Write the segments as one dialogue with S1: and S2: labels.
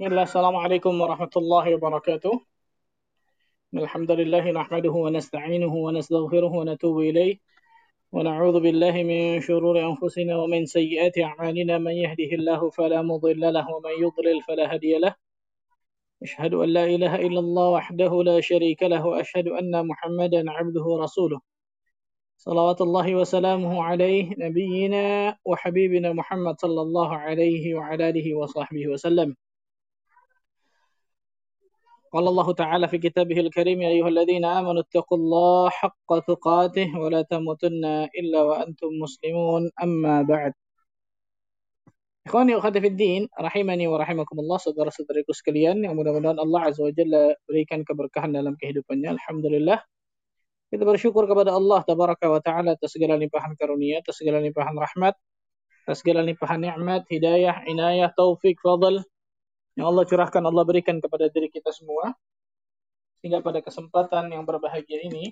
S1: السلام عليكم ورحمة الله وبركاته الحمد لله نحمده ونستعينه ونستغفره ونتوب إليه ونعوذ بالله من شرور أنفسنا ومن سيئات أعمالنا من يهده الله فلا مضل له ومن يضلل فلا هادي له أشهد أن لا إله إلا الله وحده لا شريك له وأشهد أن محمدا عبده ورسوله صلوات الله وسلامه عليه نبينا وحبيبنا محمد صلى الله عليه وعلى آله وصحبه وسلم قال الله تعالى في كتابه الكريم يا أيها الذين آمنوا اتقوا الله حق تقاته ولا تموتن إلا وأنتم مسلمون أما بعد Ikhwani wa fi din, rahimani wa rahimakumullah, saudara-saudariku sekalian, yang mudah-mudahan Allah Azza wa Jalla berikan keberkahan dalam kehidupannya. Alhamdulillah. Kita bersyukur kepada Allah Tabaraka wa Ta'ala atas segala limpahan karunia, atas segala limpahan rahmat, atas segala limpahan nikmat, hidayah, inayah, taufik, fadl, yang Allah curahkan, Allah berikan kepada diri kita semua. Sehingga pada kesempatan yang berbahagia ini,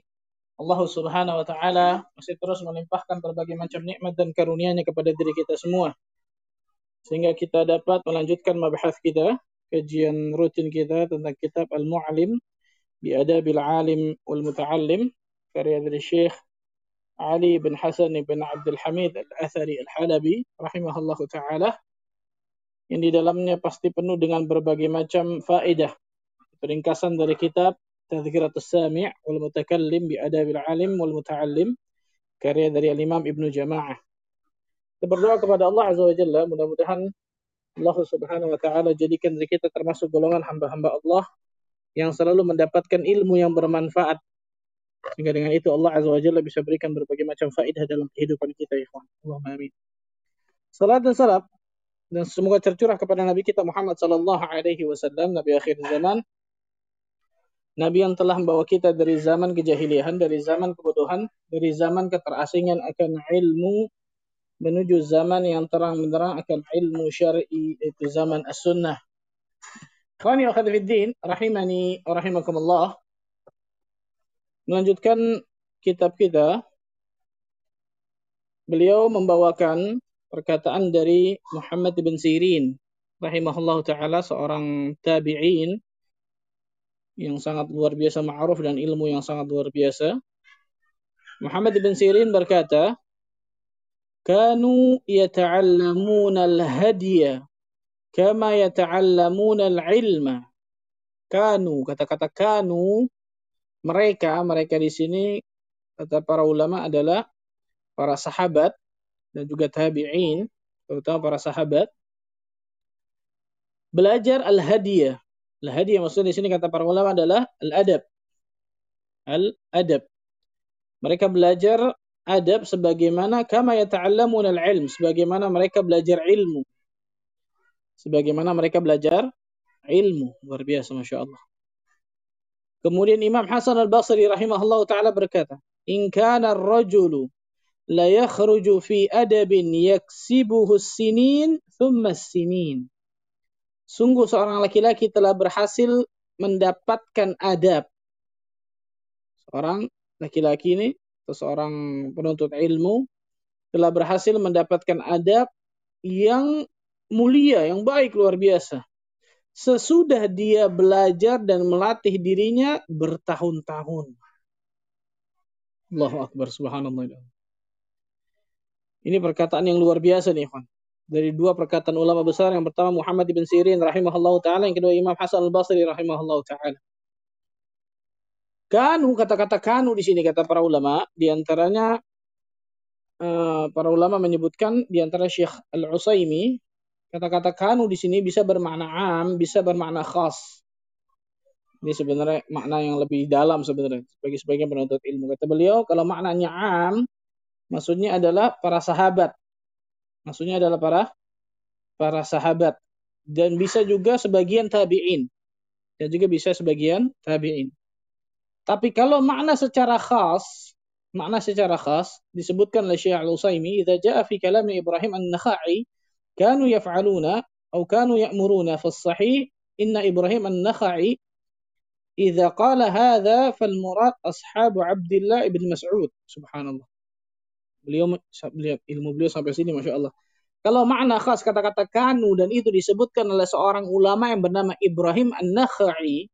S1: Allah Subhanahu wa taala masih terus melimpahkan berbagai macam nikmat dan karunia-Nya kepada diri kita semua. Sehingga kita dapat melanjutkan mabahas kita, kajian rutin kita tentang kitab Al-Mu'alim bi Adabil Alim wal Muta'allim karya dari Syekh Ali bin Hasan bin Abdul Hamid Al-Athari Al-Halabi rahimahullahu taala yang di dalamnya pasti penuh dengan berbagai macam faedah. Peringkasan dari kitab Tadhkiratus Sami' wal Mutakallim bi Adabil Alim wal Muta'allim karya dari Imam Ibnu Jama'ah. Kita berdoa kepada Allah Azza wa Jalla mudah-mudahan Allah Subhanahu wa taala jadikan diri kita termasuk golongan hamba-hamba Allah yang selalu mendapatkan ilmu yang bermanfaat. Sehingga dengan itu Allah Azza wa Jalla bisa berikan berbagai macam faedah dalam kehidupan kita ya Allahumma amin. Salat dan salam dan semoga tercurah kepada Nabi kita Muhammad sallallahu alaihi wasallam, Nabi akhir zaman. Nabi yang telah membawa kita dari zaman kejahilian, dari zaman kebodohan, dari zaman keterasingan akan ilmu menuju zaman yang terang benderang akan ilmu syar'i itu zaman as-sunnah. Khawani wa khadifiddin, rahimani rahimakumullah. Melanjutkan kitab kita, beliau membawakan perkataan dari Muhammad bin Sirin rahimahullah taala seorang tabi'in yang sangat luar biasa ma'ruf dan ilmu yang sangat luar biasa. Muhammad bin Sirin berkata, "Kanu yata'allamuna al-hadiya kama yata'allamuna al-ilma." Kanu, kata-kata kanu, mereka, mereka di sini kata para ulama adalah para sahabat dan juga tabi'in, terutama para sahabat, belajar al-hadiyah. Al-hadiyah maksudnya di sini kata para ulama adalah al-adab. Al-adab. Mereka belajar adab sebagaimana kama yata'allamun al-ilm, sebagaimana mereka belajar ilmu. Sebagaimana mereka belajar ilmu. Luar biasa Masya Allah. Kemudian Imam Hasan al-Basri rahimahullah ta'ala berkata, In kana ar-rajulu la yakhruju fi adabin yaksibuhu sinin thumma sinin. Sungguh seorang laki-laki telah berhasil mendapatkan adab. Seorang laki-laki ini, seorang penuntut ilmu, telah berhasil mendapatkan adab yang mulia, yang baik luar biasa. Sesudah dia belajar dan melatih dirinya bertahun-tahun. Allahu Akbar, subhanallah. Ini perkataan yang luar biasa nih, Ikhwan. Dari dua perkataan ulama besar, yang pertama Muhammad bin Sirin rahimahullah taala, yang kedua Imam Hasan al-Basri rahimahullah taala. Kanu kata-kata kanu di sini kata para ulama, di antaranya uh, para ulama menyebutkan di antara Syekh Al-Utsaimin kata-kata kanu di sini bisa bermakna am, bisa bermakna khas. Ini sebenarnya makna yang lebih dalam sebenarnya bagi sebagian penuntut ilmu. Kata beliau, kalau maknanya am, maksudnya adalah para sahabat. Maksudnya adalah para para sahabat dan bisa juga sebagian tabi'in dan juga bisa sebagian tabi'in. Tapi kalau makna secara khas, makna secara khas disebutkan oleh Syekh Al-Utsaimin, "Idza jaa fi kalam Ibrahim An-Nakhai, kanu yaf'aluna atau kanu ya'muruna fi sahih inna Ibrahim An-Nakhai idza qala hadza fal murad ashabu Abdullah ibn Mas'ud." Subhanallah. Beliau, beliau ilmu beliau sampai sini masya Allah. Kalau makna khas kata-kata kanu dan itu disebutkan oleh seorang ulama yang bernama Ibrahim An-Nakhai.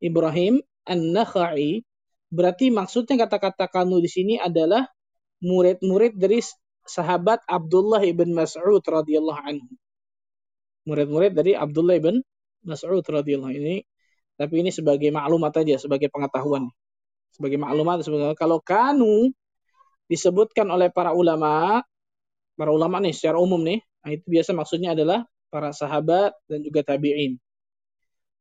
S1: Ibrahim An-Nakhai berarti maksudnya kata-kata kanu di sini adalah murid-murid dari sahabat Abdullah ibn Mas'ud radhiyallahu anhu. Murid-murid dari Abdullah ibn Mas'ud radhiyallahu ini tapi ini sebagai maklumat aja sebagai pengetahuan. Sebagai maklumat sebenarnya kalau kanu disebutkan oleh para ulama para ulama nih secara umum nih, nah itu biasa maksudnya adalah para sahabat dan juga tabi'in.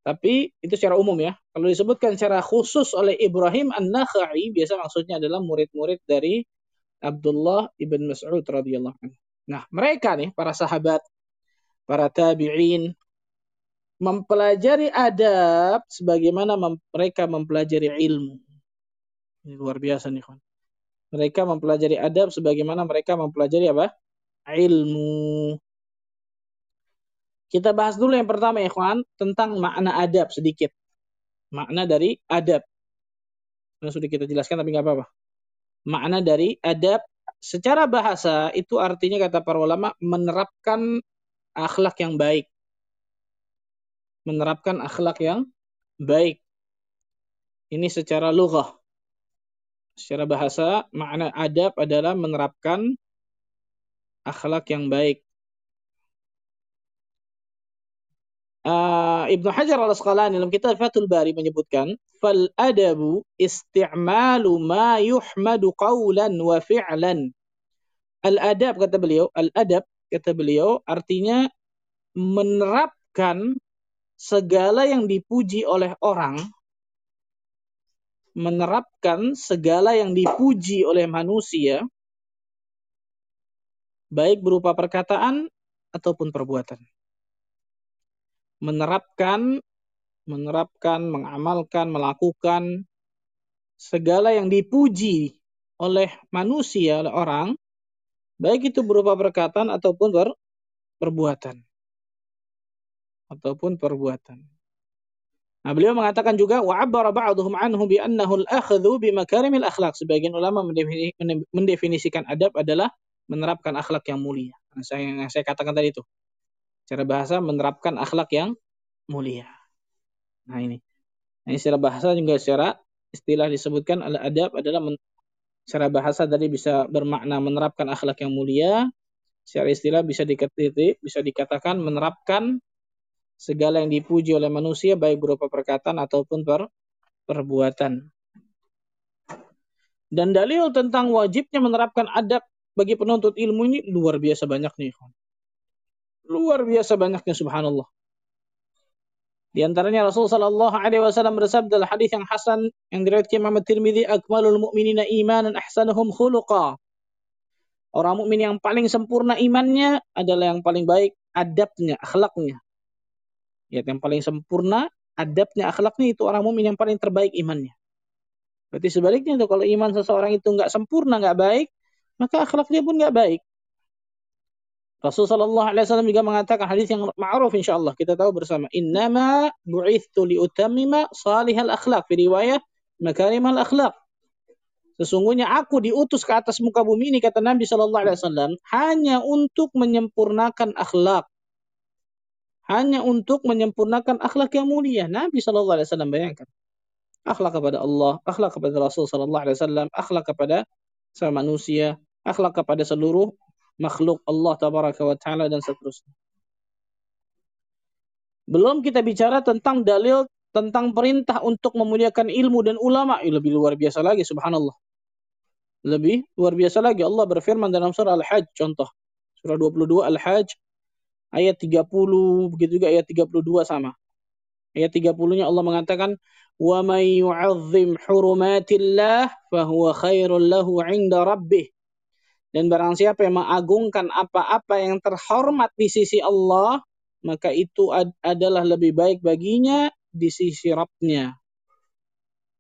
S1: Tapi itu secara umum ya. Kalau disebutkan secara khusus oleh Ibrahim An-Nakhai, biasa maksudnya adalah murid-murid dari Abdullah ibn Mas'ud radhiyallahu anhu. Nah, mereka nih para sahabat, para tabi'in mempelajari adab sebagaimana mereka mempelajari ilmu. Ini luar biasa nih, kawan. Mereka mempelajari adab sebagaimana mereka mempelajari apa? Ilmu. Kita bahas dulu yang pertama ya kawan, tentang makna adab sedikit. Makna dari adab. Nah, sudah kita jelaskan tapi nggak apa-apa. Makna dari adab secara bahasa itu artinya kata para ulama menerapkan akhlak yang baik. Menerapkan akhlak yang baik. Ini secara lughah. Secara bahasa, makna adab adalah menerapkan akhlak yang baik. Uh, Ibnu Hajar al-Asqalani dalam kitab Fathul Bari menyebutkan, "Fal adabu isti'malu ma yuhmadu qawlan wa fi'lan." Al-adab kata beliau, al-adab kata beliau artinya menerapkan segala yang dipuji oleh orang menerapkan segala yang dipuji oleh manusia, baik berupa perkataan ataupun perbuatan. Menerapkan, menerapkan, mengamalkan, melakukan segala yang dipuji oleh manusia, oleh orang, baik itu berupa perkataan ataupun per, perbuatan. Ataupun perbuatan. Nah, beliau mengatakan juga wa abbara ba'dhum anhu bi annahu al-akhdhu bi makarimil akhlaq. Sebagian ulama mendefinisikan adab adalah menerapkan akhlak yang mulia. Nah, saya yang saya katakan tadi itu. Cara bahasa menerapkan akhlak yang mulia. Nah, ini. Nah, secara bahasa juga secara istilah disebutkan al-adab adalah men, secara bahasa tadi bisa bermakna menerapkan akhlak yang mulia. Secara istilah bisa dikatakan bisa dikatakan menerapkan segala yang dipuji oleh manusia baik berupa perkataan ataupun per perbuatan. Dan dalil tentang wajibnya menerapkan adab bagi penuntut ilmu ini luar biasa banyak nih. Luar biasa banyaknya subhanallah. Di antaranya Rasulullah sallallahu alaihi wasallam bersabda dalam hadis yang hasan yang diriwayatkan Imam Tirmizi akmalul mu'minina imanan ahsanuhum khuluqa. Orang mukmin yang paling sempurna imannya adalah yang paling baik adabnya, akhlaknya. Ya, yang paling sempurna adabnya, akhlaknya itu orang mukmin yang paling terbaik imannya. Berarti sebaliknya itu kalau iman seseorang itu nggak sempurna, nggak baik, maka akhlaknya pun nggak baik. Rasulullah SAW juga mengatakan hadis yang ma'ruf insyaallah kita tahu bersama. Innama bu'ithtu liutammima salihal akhlak. Fi riwayat makarimal akhlak. Sesungguhnya aku diutus ke atas muka bumi ini kata Nabi Shallallahu Alaihi Wasallam hanya untuk menyempurnakan akhlak hanya untuk menyempurnakan akhlak yang mulia. Nabi Shallallahu Alaihi Wasallam bayangkan akhlak kepada Allah, akhlak kepada Rasul Shallallahu Alaihi Wasallam, akhlak kepada sama manusia, akhlak kepada seluruh makhluk Allah Tabaraka wa Taala dan seterusnya. Belum kita bicara tentang dalil tentang perintah untuk memuliakan ilmu dan ulama, lebih luar biasa lagi subhanallah. Lebih luar biasa lagi Allah berfirman dalam surah Al-Hajj contoh. Surah 22 Al-Hajj ayat 30 begitu juga ayat 32 sama. Ayat 30-nya Allah mengatakan wa may yu'azzim hurumatillah fahuwa khairul lahu 'inda rabbih. Dan barang siapa yang mengagungkan apa-apa yang terhormat di sisi Allah, maka itu ad adalah lebih baik baginya di sisi Rabbnya.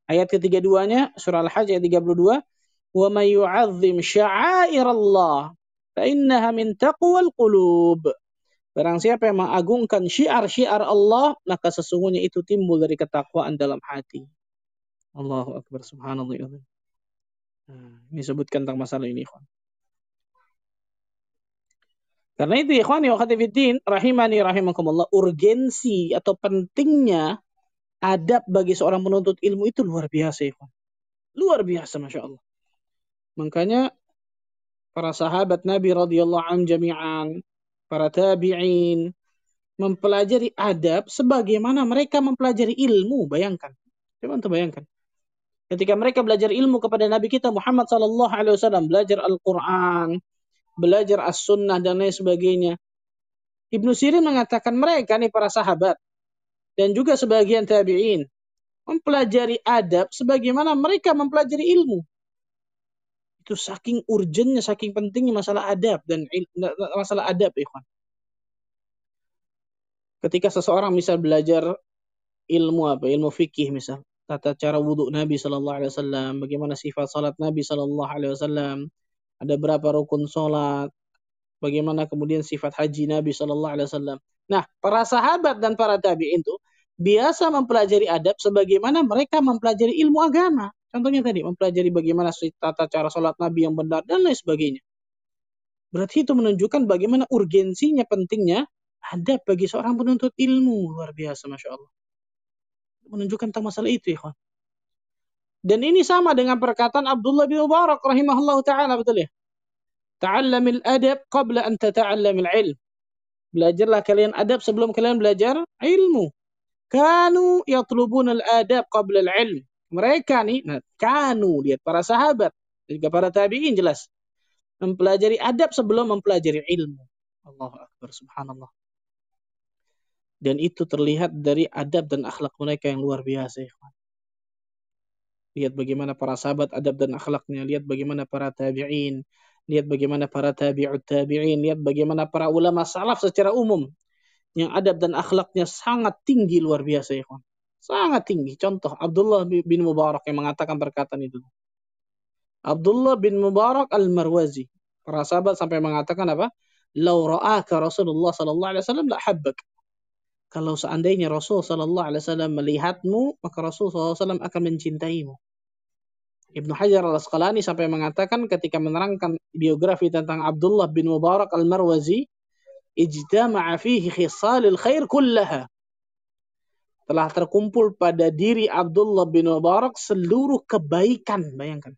S1: Ayat ketiga-duanya, surah Al-Hajj ayat 32, وَمَنْ يُعَظِّمْ شَعَائِرَ اللَّهِ فَإِنَّهَا مِنْ تَقْوَى الْقُلُوبِ Barang siapa yang mengagungkan syiar-syiar Allah, maka sesungguhnya itu timbul dari ketakwaan dalam hati. Allahu Akbar, subhanallah. Ya nah, ini sebutkan tentang masalah ini. Karena itu wa khatifiddin rahimani rahimakumullah urgensi atau pentingnya adab bagi seorang penuntut ilmu itu luar biasa ikhwan. Luar biasa Masya Allah. Makanya para sahabat Nabi radhiyallahu anhum jami'an, para tabi'in mempelajari adab sebagaimana mereka mempelajari ilmu. Bayangkan. Coba untuk bayangkan. Ketika mereka belajar ilmu kepada Nabi kita Muhammad sallallahu alaihi wasallam, belajar Al-Qur'an, belajar As-Sunnah dan lain sebagainya. Ibnu Sirin mengatakan mereka nih para sahabat dan juga sebagian tabi'in mempelajari adab sebagaimana mereka mempelajari ilmu. Itu saking urgennya, saking pentingnya masalah adab dan masalah adab, ikhwan. Ketika seseorang misal belajar ilmu apa? Ilmu fikih misal tata cara wudhu Nabi Shallallahu Alaihi Wasallam, bagaimana sifat salat Nabi Shallallahu Alaihi Wasallam, ada berapa rukun salat, bagaimana kemudian sifat haji Nabi Shallallahu Alaihi Wasallam. Nah, para sahabat dan para tabiin itu biasa mempelajari adab sebagaimana mereka mempelajari ilmu agama. Contohnya tadi, mempelajari bagaimana tata cara salat Nabi yang benar dan lain sebagainya. Berarti itu menunjukkan bagaimana urgensinya, pentingnya adab bagi seorang penuntut ilmu. Luar biasa, Masya Allah menunjukkan tentang masalah itu, ya. Dan ini sama dengan perkataan Abdullah bin Mubarak rahimahullah taala betul ya. Ta'allamil adab qabla an tata'allamil ilm. Belajarlah kalian adab sebelum kalian belajar ilmu. Kanu yatlubun al-adab qabla al-ilm. Mereka nih, nah, kanu lihat para sahabat dan juga para tabi'in jelas mempelajari adab sebelum mempelajari ilmu. Allahu akbar subhanallah. Dan itu terlihat dari adab dan akhlak mereka yang luar biasa. Lihat bagaimana para sahabat adab dan akhlaknya. Lihat bagaimana para tabi'in. Lihat bagaimana para tabi'ut tabi'in. Lihat bagaimana para ulama salaf secara umum. Yang adab dan akhlaknya sangat tinggi luar biasa. Ya, sangat tinggi. Contoh Abdullah bin Mubarak yang mengatakan perkataan itu. Abdullah bin Mubarak al-Marwazi. Para sahabat sampai mengatakan apa? Lau ra'aka Rasulullah sallallahu alaihi wasallam la habbak kalau seandainya Rasul Sallallahu Alaihi Wasallam melihatmu, maka Rasul Sallallahu Alaihi Wasallam akan mencintaimu. Ibnu Hajar al Asqalani sampai mengatakan ketika menerangkan biografi tentang Abdullah bin Mubarak al Marwazi, ijtama'a fihi khisalil khair kullaha. Telah terkumpul pada diri Abdullah bin Mubarak seluruh kebaikan, bayangkan.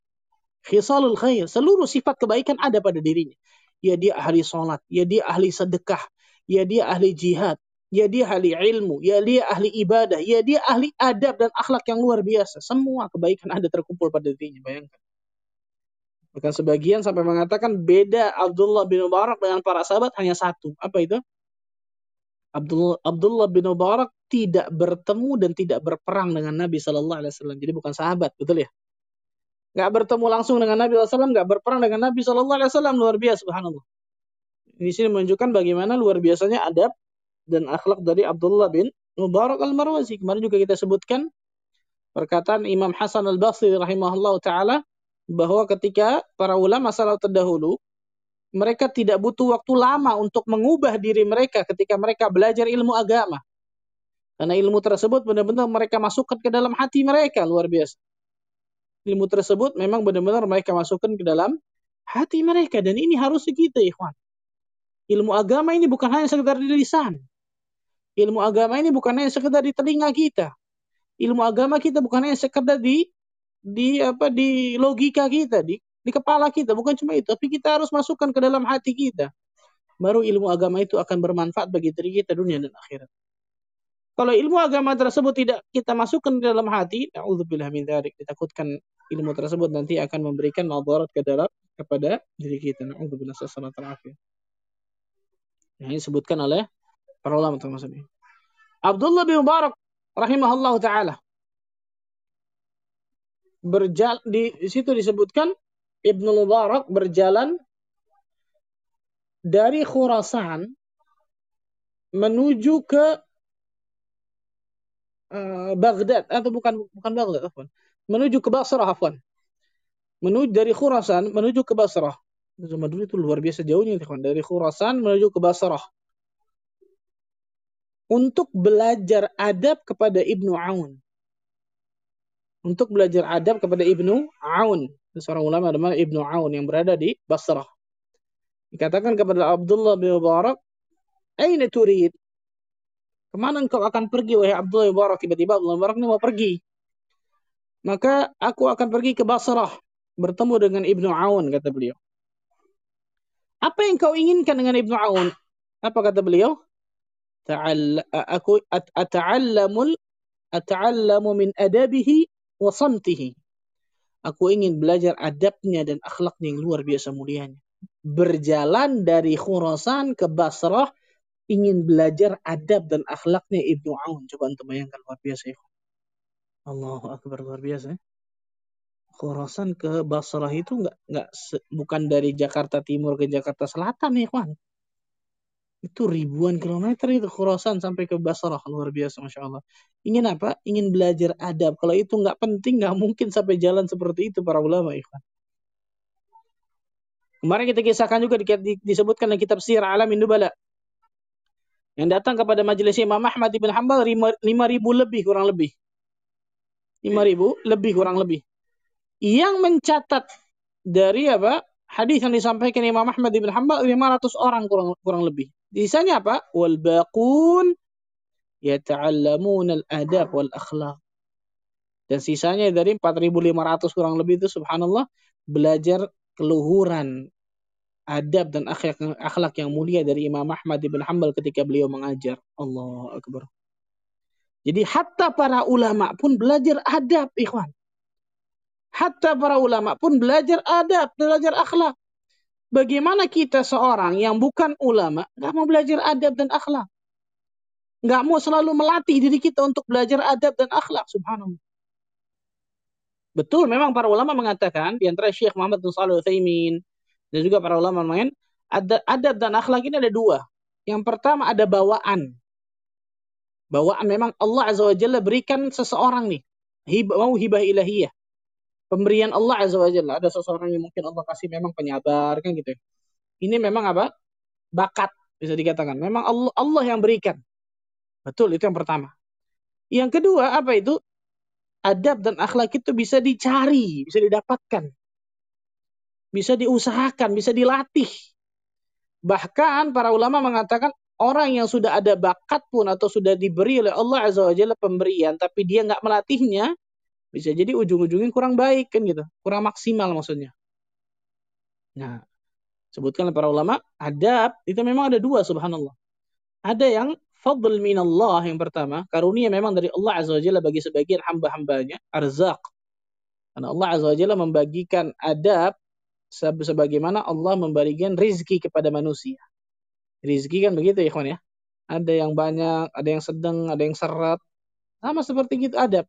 S1: Khisalul khair, seluruh sifat kebaikan ada pada dirinya. Ya dia ahli salat, ya dia ahli sedekah, ya dia ahli jihad, ya dia ahli ilmu, ya dia ahli ibadah, ya dia ahli adab dan akhlak yang luar biasa. Semua kebaikan ada terkumpul pada dirinya, bayangkan. Bahkan sebagian sampai mengatakan beda Abdullah bin Mubarak dengan para sahabat hanya satu. Apa itu? Abdullah, Abdullah bin Mubarak tidak bertemu dan tidak berperang dengan Nabi Shallallahu Alaihi Wasallam. Jadi bukan sahabat, betul ya? Gak bertemu langsung dengan Nabi SAW, gak berperang dengan Nabi Shallallahu Alaihi Wasallam luar biasa, subhanallah. Di sini menunjukkan bagaimana luar biasanya adab dan akhlak dari Abdullah bin Mubarak al-Marwazi. Kemarin juga kita sebutkan perkataan Imam Hasan al-Basri rahimahullah ta'ala bahwa ketika para ulama salaf terdahulu mereka tidak butuh waktu lama untuk mengubah diri mereka ketika mereka belajar ilmu agama. Karena ilmu tersebut benar-benar mereka masukkan ke dalam hati mereka, luar biasa. Ilmu tersebut memang benar-benar mereka masukkan ke dalam hati mereka. Dan ini harus kita, ikhwan. Ilmu agama ini bukan hanya sekedar di lisan. Ilmu agama ini bukan hanya sekedar di telinga kita. Ilmu agama kita bukan hanya sekedar di di apa di logika kita, di di kepala kita, bukan cuma itu, tapi kita harus masukkan ke dalam hati kita. Baru ilmu agama itu akan bermanfaat bagi diri kita dunia dan akhirat. Kalau ilmu agama tersebut tidak kita masukkan ke dalam hati, naudzubillah min dzalik, ditakutkan ilmu tersebut nanti akan memberikan madarat ke dalam kepada diri kita. Naudzubillah sallallahu alaihi Yang disebutkan oleh para ulama termasuk ini. Abdullah bin Mubarak rahimahullah taala berjalan di, di situ disebutkan Ibnu Mubarak berjalan dari Khurasan menuju ke uh, Baghdad. Atau bukan bukan Baghdad afwan. Menuju ke Basrah afwan. Menuju dari Khurasan menuju ke Basrah. Zaman dulu itu luar biasa jauhnya dari Khurasan menuju ke Basrah. Untuk belajar adab kepada Ibnu Aun. Untuk belajar adab kepada Ibnu Aun. Seorang ulama namanya Ibnu Aun yang berada di Basrah. Dikatakan kepada Abdullah bin Mubarak, Aina turid? Ke mana engkau akan pergi, wahai Abdullah bin Mubarak? Tiba-tiba Abdullah bin Mubarak ini mau pergi. Maka aku akan pergi ke Basrah. Bertemu dengan Ibnu Aun, kata beliau. Apa yang kau inginkan dengan Ibnu Aun? Apa kata beliau? Ta'all aku ata'allamul ata'allamu min adabihi wa samtihi. Aku ingin belajar adabnya dan akhlaknya yang luar biasa mulianya berjalan dari Khurasan ke Basrah ingin belajar adab dan akhlaknya Ibnu Aun. Coba untuk bayangkan luar biasa ya. Allahu Akbar luar biasa ya. Khurasan ke Basrah itu nggak nggak bukan dari Jakarta Timur ke Jakarta Selatan ya kawan. Itu ribuan kilometer itu Khurasan sampai ke Basrah luar biasa masya Allah. Ingin apa? Ingin belajar adab. Kalau itu nggak penting nggak mungkin sampai jalan seperti itu para ulama ikhwan. Kemarin kita kisahkan juga di, di, disebutkan dalam kitab Sir Alamin Nubala. Yang datang kepada majelis Imam Ahmad ibn Hanbal 5 ribu lebih kurang lebih. 5 ribu lebih kurang lebih. Yang mencatat dari apa? Hadis yang disampaikan Imam Ahmad ibn Hanbal 500 orang kurang kurang lebih. Sisanya apa? Wal baqun yata'allamun al-adab wal akhlaq. Dan sisanya dari 4.500 kurang lebih itu subhanallah belajar keluhuran adab dan akhlak, yang mulia dari Imam Ahmad ibn Hanbal ketika beliau mengajar. Allah Akbar. Jadi hatta para ulama pun belajar adab, ikhwan. Hatta para ulama pun belajar adab, belajar akhlak. Bagaimana kita seorang yang bukan ulama, nggak mau belajar adab dan akhlak. Nggak mau selalu melatih diri kita untuk belajar adab dan akhlak, subhanallah. Betul, memang para ulama mengatakan, di antara Syekh Muhammad bin Salih Uthaymin, dan juga para ulama ada adab dan akhlak ini ada dua. Yang pertama ada bawaan. Bawaan memang Allah Azza wa Jalla berikan seseorang nih. Mau hibah ilahiyah. Pemberian Allah Azza wa Jalla. Ada seseorang yang mungkin Allah kasih memang penyabar kan gitu. Ini memang apa? Bakat bisa dikatakan. Memang Allah Allah yang berikan. Betul, itu yang pertama. Yang kedua apa itu? adab dan akhlak itu bisa dicari, bisa didapatkan. Bisa diusahakan, bisa dilatih. Bahkan para ulama mengatakan orang yang sudah ada bakat pun atau sudah diberi oleh Allah Azza wa Jalla pemberian tapi dia nggak melatihnya bisa jadi ujung-ujungnya kurang baik kan gitu kurang maksimal maksudnya nah sebutkan para ulama adab itu memang ada dua subhanallah ada yang fadl minallah yang pertama, karunia memang dari Allah Azza wa Jalla bagi sebagian hamba-hambanya, arzak. Karena Allah Azza wa Jalla membagikan adab sebagaimana Allah memberikan rizki kepada manusia. Rizki kan begitu ya kawan ya. Ada yang banyak, ada yang sedang, ada yang seret. Sama seperti itu adab.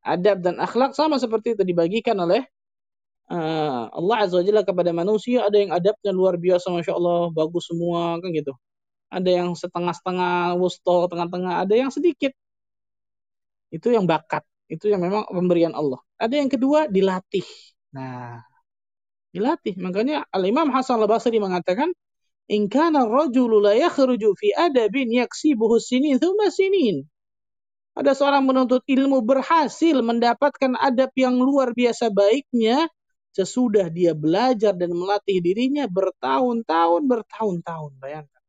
S1: Adab dan akhlak sama seperti itu dibagikan oleh uh, Allah Azza wa Jalla kepada manusia. Ada yang adabnya luar biasa, Masya Allah, bagus semua, kan gitu. Ada yang setengah-setengah wusto tengah-tengah ada yang sedikit. Itu yang bakat itu yang memang pemberian Allah. Ada yang kedua dilatih. Nah dilatih. Makanya Al Imam Hasan Al Basri mengatakan in kana rajulu la yakhruju fi adabin yaksibuhu sinin thumma sinin ada seorang menuntut ilmu berhasil mendapatkan adab yang luar biasa baiknya sesudah dia belajar dan melatih dirinya bertahun-tahun bertahun-tahun bayangkan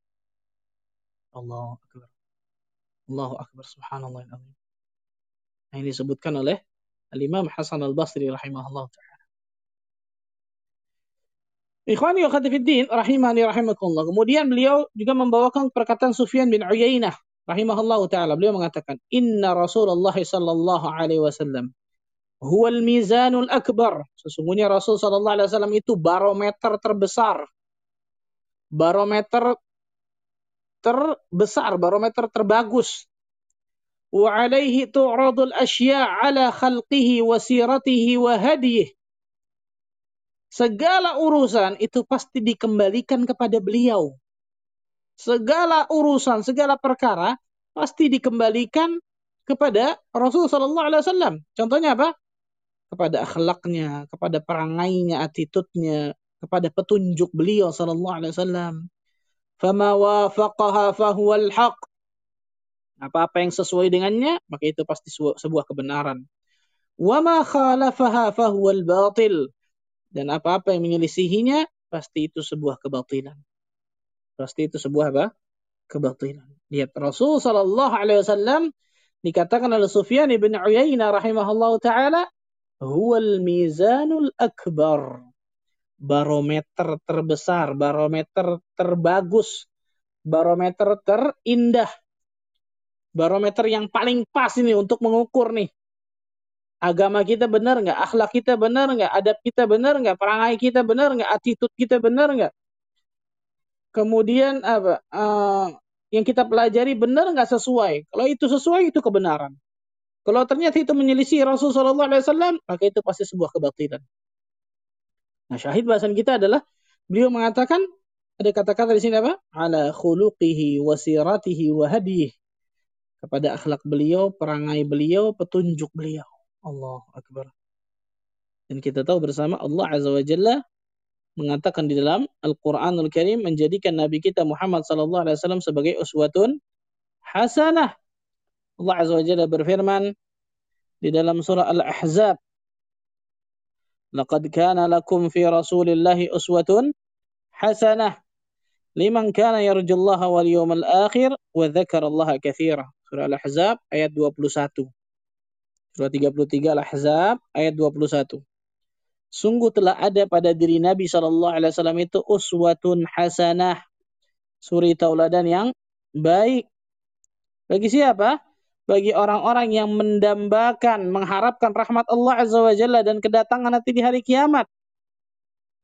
S1: Allahu Akbar. Allahu Akbar. Subhanallah. Nah, ini disebutkan oleh Al-Imam Hasan Al-Basri rahimahullah ta'ala. Ikhwani wa khatifiddin rahimani rahimakumullah. Kemudian beliau juga membawakan perkataan Sufyan bin Uyainah rahimahullah ta'ala. Beliau mengatakan, Inna Rasulullah sallallahu alaihi wasallam huwa al-mizanul akbar. Sesungguhnya Rasul sallallahu alaihi wasallam itu barometer terbesar. Barometer terbesar, barometer terbagus. Wa alaihi tu'radul asya' ala khalqihi wa siratihi wa hadiyih. Segala urusan itu pasti dikembalikan kepada beliau. Segala urusan, segala perkara pasti dikembalikan kepada Rasul sallallahu alaihi wasallam. Contohnya apa? Kepada akhlaknya, kepada perangainya, attitude-nya, kepada petunjuk beliau sallallahu alaihi wasallam fama wafaqaha fahuwal haq. Apa-apa yang sesuai dengannya, maka itu pasti sebuah kebenaran. Wa ma khalafaha fahuwal batil. Dan apa-apa yang menyelisihinya, pasti itu sebuah kebatilan. Pasti itu sebuah apa? Kebatilan. Lihat Rasul sallallahu alaihi wasallam dikatakan oleh Sufyan bin Uyainah rahimahullahu taala, "Huwal mizanul akbar." Barometer terbesar, barometer terbagus, barometer terindah. Barometer yang paling pas ini untuk mengukur nih agama kita benar nggak, akhlak kita benar nggak, adab kita benar nggak, perangai kita benar nggak, attitude kita benar nggak. Kemudian apa? Uh, yang kita pelajari benar nggak sesuai. Kalau itu sesuai itu kebenaran. Kalau ternyata itu menyelisih Rasulullah SAW, maka itu pasti sebuah kebatilan. Nah, syahid bahasan kita adalah beliau mengatakan ada kata-kata di sini apa? Ala khuluqihi wa siratihi wa hadiyih. Kepada akhlak beliau, perangai beliau, petunjuk beliau. Allah Akbar. Dan kita tahu bersama Allah Azza wa Jalla mengatakan di dalam Al-Quranul Karim menjadikan Nabi kita Muhammad sallallahu alaihi wasallam sebagai uswatun hasanah. Allah Azza wa Jalla berfirman di dalam surah Al-Ahzab Laqad kana lakum fi Rasulillahi uswatun hasanah liman kana yarjullaha wal yawmal akhir wa dzakara Allah katsira. Surah Al-Ahzab ayat 21. Surah 33 Al-Ahzab ayat 21. Sungguh telah ada pada diri Nabi Shallallahu Alaihi Wasallam itu uswatun hasanah, suri tauladan yang baik. Bagi siapa? Bagi orang-orang yang mendambakan, mengharapkan rahmat Allah Azza wa Jalla dan kedatangan nanti di hari kiamat.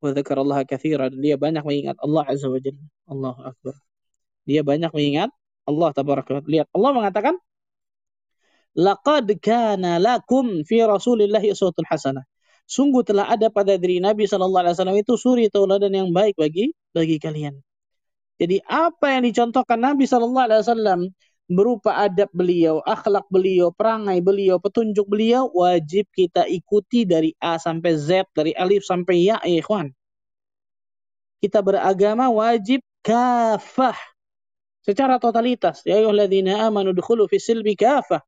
S1: Wa. Dan dia banyak mengingat Allah Azza wa Jalla. Allah Akbar. Dia banyak mengingat Allah Tabaraka. Lihat, Allah mengatakan, laqad kana lakum fi Rasulillahi uswatun hasanah. Sungguh telah ada pada diri Nabi sallallahu alaihi wasallam itu suri tauladan yang baik bagi bagi kalian. Jadi apa yang dicontohkan Nabi sallallahu alaihi wasallam berupa adab beliau, akhlak beliau, perangai beliau, petunjuk beliau wajib kita ikuti dari A sampai Z, dari alif sampai ya, ya ikhwan. Kita beragama wajib kafah secara totalitas. Ya ayyuhalladzina amanu dukhulu fi silbi kafah.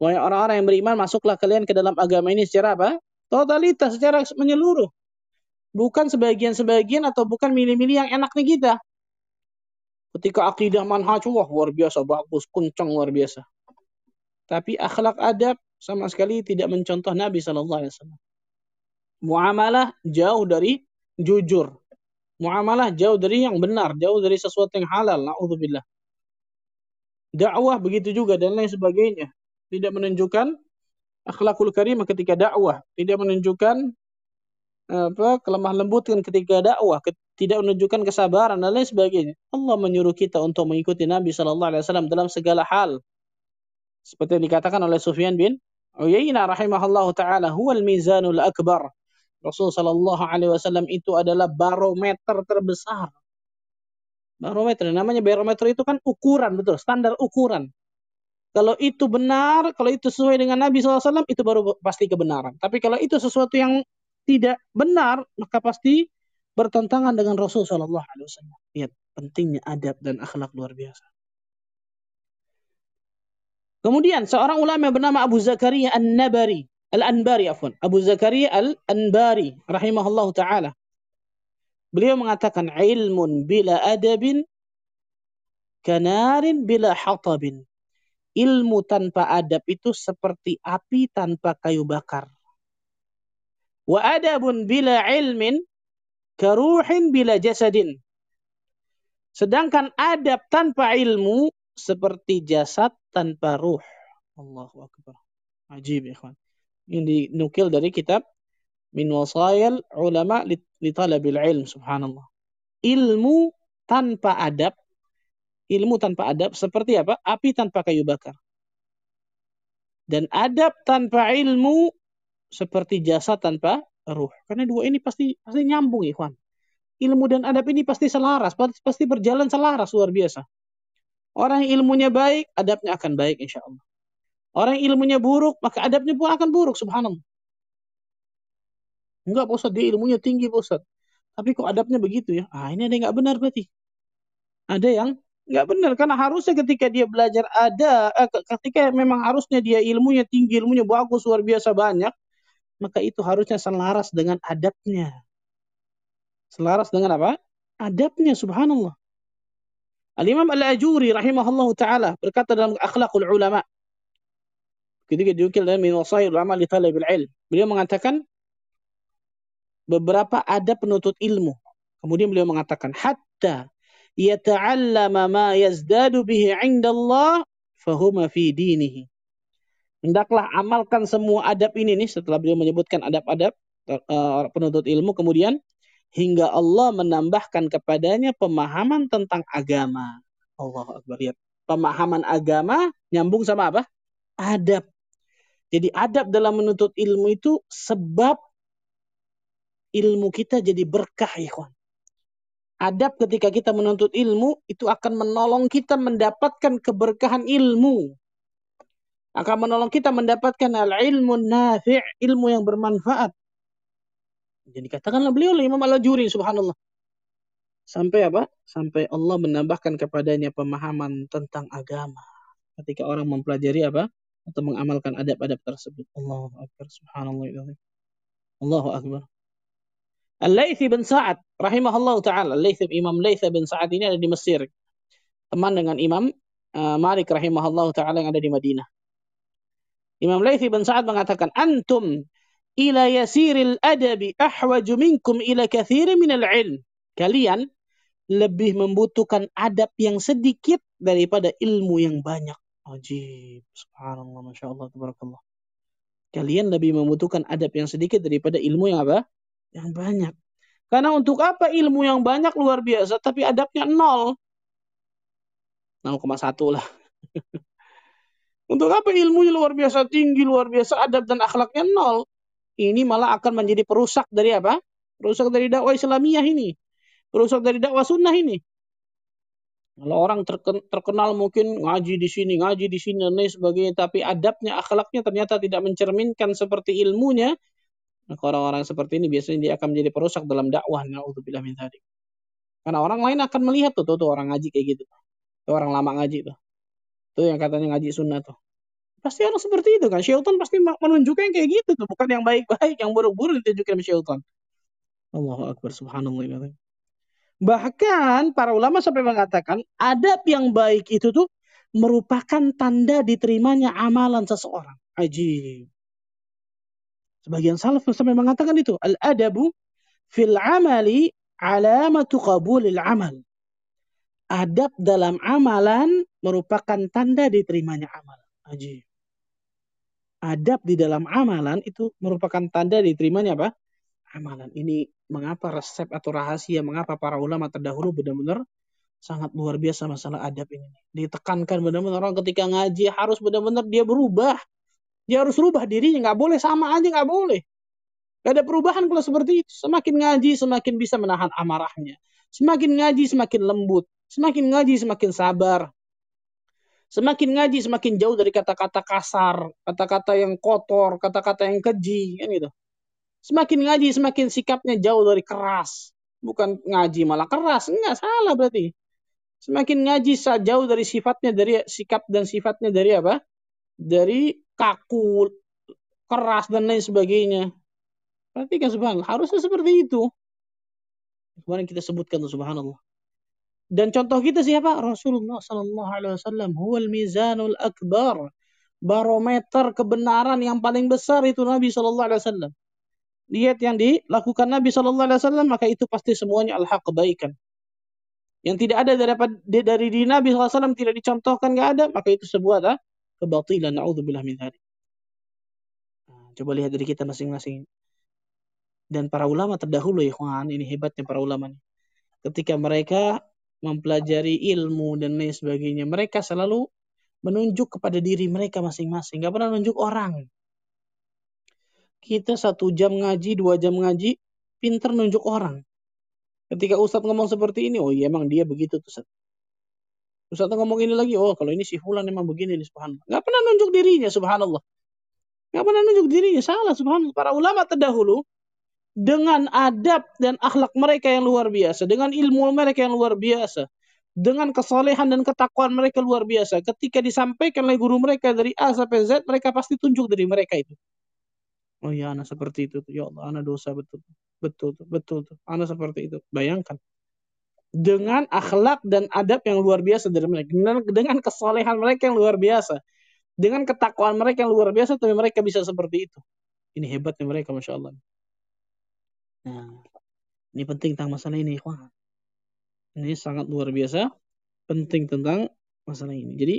S1: Wahai orang-orang yang beriman, masuklah kalian ke dalam agama ini secara apa? Totalitas, secara menyeluruh. Bukan sebagian-sebagian atau bukan milih-milih yang enaknya kita. Ketika akidah manhaj, wah luar biasa, bagus, kuncang luar biasa. Tapi akhlak adab sama sekali tidak mencontoh Nabi Shallallahu Alaihi Wasallam. Muamalah jauh dari jujur. Muamalah jauh dari yang benar, jauh dari sesuatu yang halal. Nauzubillah. Dakwah begitu juga dan lain sebagainya tidak menunjukkan akhlakul karimah ketika dakwah, tidak menunjukkan apa kelemah lembutan ketika dakwah, tidak menunjukkan kesabaran dan lain sebagainya. Allah menyuruh kita untuk mengikuti Nabi Shallallahu Alaihi Wasallam dalam segala hal. Seperti yang dikatakan oleh Sufyan bin Uyainah rahimahullah taala, huwal mizanul akbar. Rasul Shallallahu Alaihi Wasallam itu adalah barometer terbesar. Barometer, namanya barometer itu kan ukuran betul, standar ukuran. Kalau itu benar, kalau itu sesuai dengan Nabi SAW, itu baru pasti kebenaran. Tapi kalau itu sesuatu yang tidak benar, maka pasti bertentangan dengan Rasul Shallallahu Alaihi Wasallam. Lihat pentingnya adab dan akhlak luar biasa. Kemudian seorang ulama yang bernama Abu Zakaria An-Nabari, Al-Anbari afwan, Abu Zakaria Al-Anbari rahimahullah taala. Beliau mengatakan ilmun bila adabin kanarin bila hatabin ilmu tanpa adab itu seperti api tanpa kayu bakar. Wa adabun bila ilmin karuhin bila jasadin. Sedangkan adab tanpa ilmu seperti jasad tanpa ruh. Allahu Akbar. Ajib ikhwan. Ini dinukil dari kitab Min Wasayil Ulama li Talabil Ilm. Subhanallah. Ilmu tanpa adab ilmu tanpa adab seperti apa? Api tanpa kayu bakar. Dan adab tanpa ilmu seperti jasa tanpa ruh. Karena dua ini pasti pasti nyambung, ikhwan. Ilmu dan adab ini pasti selaras, pasti berjalan selaras luar biasa. Orang yang ilmunya baik, adabnya akan baik insya Allah. Orang yang ilmunya buruk, maka adabnya pun akan buruk, subhanallah. Enggak, Pak dia ilmunya tinggi, Pak Tapi kok adabnya begitu ya? Ah, ini ada yang nggak benar berarti. Ada yang nggak benar karena harusnya ketika dia belajar ada eh, ketika memang harusnya dia ilmunya tinggi ilmunya bagus luar biasa banyak maka itu harusnya selaras dengan adabnya Selaras dengan apa? Adabnya subhanallah. Al-Imam Al-Ajuri rahimahullah taala berkata dalam Akhlaqul Ulama ketika diukil dalam min ulama li talabil ilm. Beliau mengatakan beberapa adab penuntut ilmu. Kemudian beliau mengatakan hatta yata'allama ma yazdadu bihi 'inda Allah fahuma fi dinihi. Hendaklah amalkan semua adab ini nih setelah beliau menyebutkan adab-adab uh, penuntut ilmu kemudian hingga Allah menambahkan kepadanya pemahaman tentang agama. Allah Akbar lihat. Pemahaman agama nyambung sama apa? Adab. Jadi adab dalam menuntut ilmu itu sebab ilmu kita jadi berkah ya kawan. Adab ketika kita menuntut ilmu itu akan menolong kita mendapatkan keberkahan ilmu akan menolong kita mendapatkan al-ilmu nafi' ilmu yang bermanfaat. Jadi katakanlah beliau Imam Al-Juri subhanallah. Sampai apa? Sampai Allah menambahkan kepadanya pemahaman tentang agama. Ketika orang mempelajari apa? Atau mengamalkan adab-adab tersebut. Allahu Akbar. Subhanallah. Allahu Akbar. Al-Laythi bin Sa'ad rahimahullah ta'ala. Al-Laythi Imam Laythi bin Sa'ad ini ada di Mesir. Teman dengan Imam uh, Malik rahimahullah ta'ala yang ada di Madinah. Imam Laythi bin Sa'ad mengatakan, Antum ila yasiril adabi ahwaju minkum ila kathiri minal ilm. Kalian lebih membutuhkan adab yang sedikit daripada ilmu yang banyak. Ajib. Subhanallah. Masya Allah. Tabarakallah. Kalian lebih membutuhkan adab yang sedikit daripada ilmu yang apa? Yang banyak. Karena untuk apa ilmu yang banyak luar biasa, tapi adabnya nol. 0,1 lah. Untuk apa ilmunya luar biasa tinggi, luar biasa adab dan akhlaknya nol. Ini malah akan menjadi perusak dari apa? Perusak dari dakwah Islamiyah ini. Perusak dari dakwah sunnah ini. Kalau orang terkenal mungkin ngaji di sini, ngaji di sini dan lain sebagainya, tapi adabnya, akhlaknya ternyata tidak mencerminkan seperti ilmunya, maka orang-orang seperti ini biasanya dia akan menjadi perusak dalam dakwah. Nauzubillah min Karena orang lain akan melihat tuh, tuh, tuh orang ngaji kayak gitu. Tuh orang lama ngaji tuh. Tuh yang katanya ngaji sunnah tuh. Pasti orang seperti itu kan. Syaitan pasti menunjukkan kayak gitu tuh. Bukan yang baik-baik, yang buruk-buruk ditunjukkan syaitan. Allahu Akbar, subhanallah. Bahkan para ulama sampai mengatakan adab yang baik itu tuh merupakan tanda diterimanya amalan seseorang. Ajib. Sebagian salaf sampai mengatakan itu. Al-adabu fil amali alamatu qabulil amal adab dalam amalan merupakan tanda diterimanya amal. Ajib. Adab di dalam amalan itu merupakan tanda diterimanya apa? Amalan. Ini mengapa resep atau rahasia, mengapa para ulama terdahulu benar-benar sangat luar biasa masalah adab ini. Ditekankan benar-benar orang ketika ngaji harus benar-benar dia berubah. Dia harus rubah dirinya, nggak boleh sama aja, nggak boleh. Gak ada perubahan kalau seperti itu. Semakin ngaji, semakin bisa menahan amarahnya. Semakin ngaji, semakin lembut. Semakin ngaji semakin sabar. Semakin ngaji semakin jauh dari kata-kata kasar, kata-kata yang kotor, kata-kata yang keji, kan gitu. Semakin ngaji semakin sikapnya jauh dari keras. Bukan ngaji malah keras, enggak salah berarti. Semakin ngaji jauh dari sifatnya dari sikap dan sifatnya dari apa? Dari kaku, keras dan lain sebagainya. Berarti kan subhanallah, harusnya seperti itu. Kemarin kita sebutkan tuh subhanallah. Dan contoh kita siapa? Rasulullah Sallallahu Alaihi Wasallam. Huwal mizanul akbar. Barometer kebenaran yang paling besar itu Nabi Sallallahu Alaihi Wasallam. Lihat yang dilakukan Nabi Sallallahu Alaihi Wasallam maka itu pasti semuanya al-haq kebaikan. Yang tidak ada dari, dari diri Nabi SAW tidak dicontohkan nggak ada maka itu sebuah? Kebatilan. Naudzubillah min dzalik. Nah, coba lihat dari kita masing-masing. Dan para ulama terdahulu ya ini hebatnya para ulama nih. Ketika mereka mempelajari ilmu dan lain sebagainya. Mereka selalu menunjuk kepada diri mereka masing-masing. Gak pernah menunjuk orang. Kita satu jam ngaji, dua jam ngaji, pinter nunjuk orang. Ketika Ustadz ngomong seperti ini, oh iya emang dia begitu tuh. Ustadz ngomong ini lagi, oh kalau ini si Fulan emang begini nih subhanallah. Gak pernah nunjuk dirinya subhanallah. Gak pernah nunjuk dirinya, salah subhanallah. Para ulama terdahulu, dengan adab dan akhlak mereka yang luar biasa, dengan ilmu mereka yang luar biasa, dengan kesolehan dan ketakwaan mereka luar biasa. Ketika disampaikan oleh guru mereka dari A sampai Z, mereka pasti tunjuk dari mereka itu. Oh ya, anak seperti itu. Ya Allah, anak dosa betul. Betul, betul tuh. Ana seperti itu. Bayangkan. Dengan akhlak dan adab yang luar biasa dari mereka. Dengan, dengan kesolehan mereka yang luar biasa. Dengan ketakwaan mereka yang luar biasa, tapi mereka bisa seperti itu. Ini hebatnya mereka, Masya Allah. Nah, ini penting tentang masalah ini, ikhwan. Ini sangat luar biasa, penting tentang masalah ini. Jadi,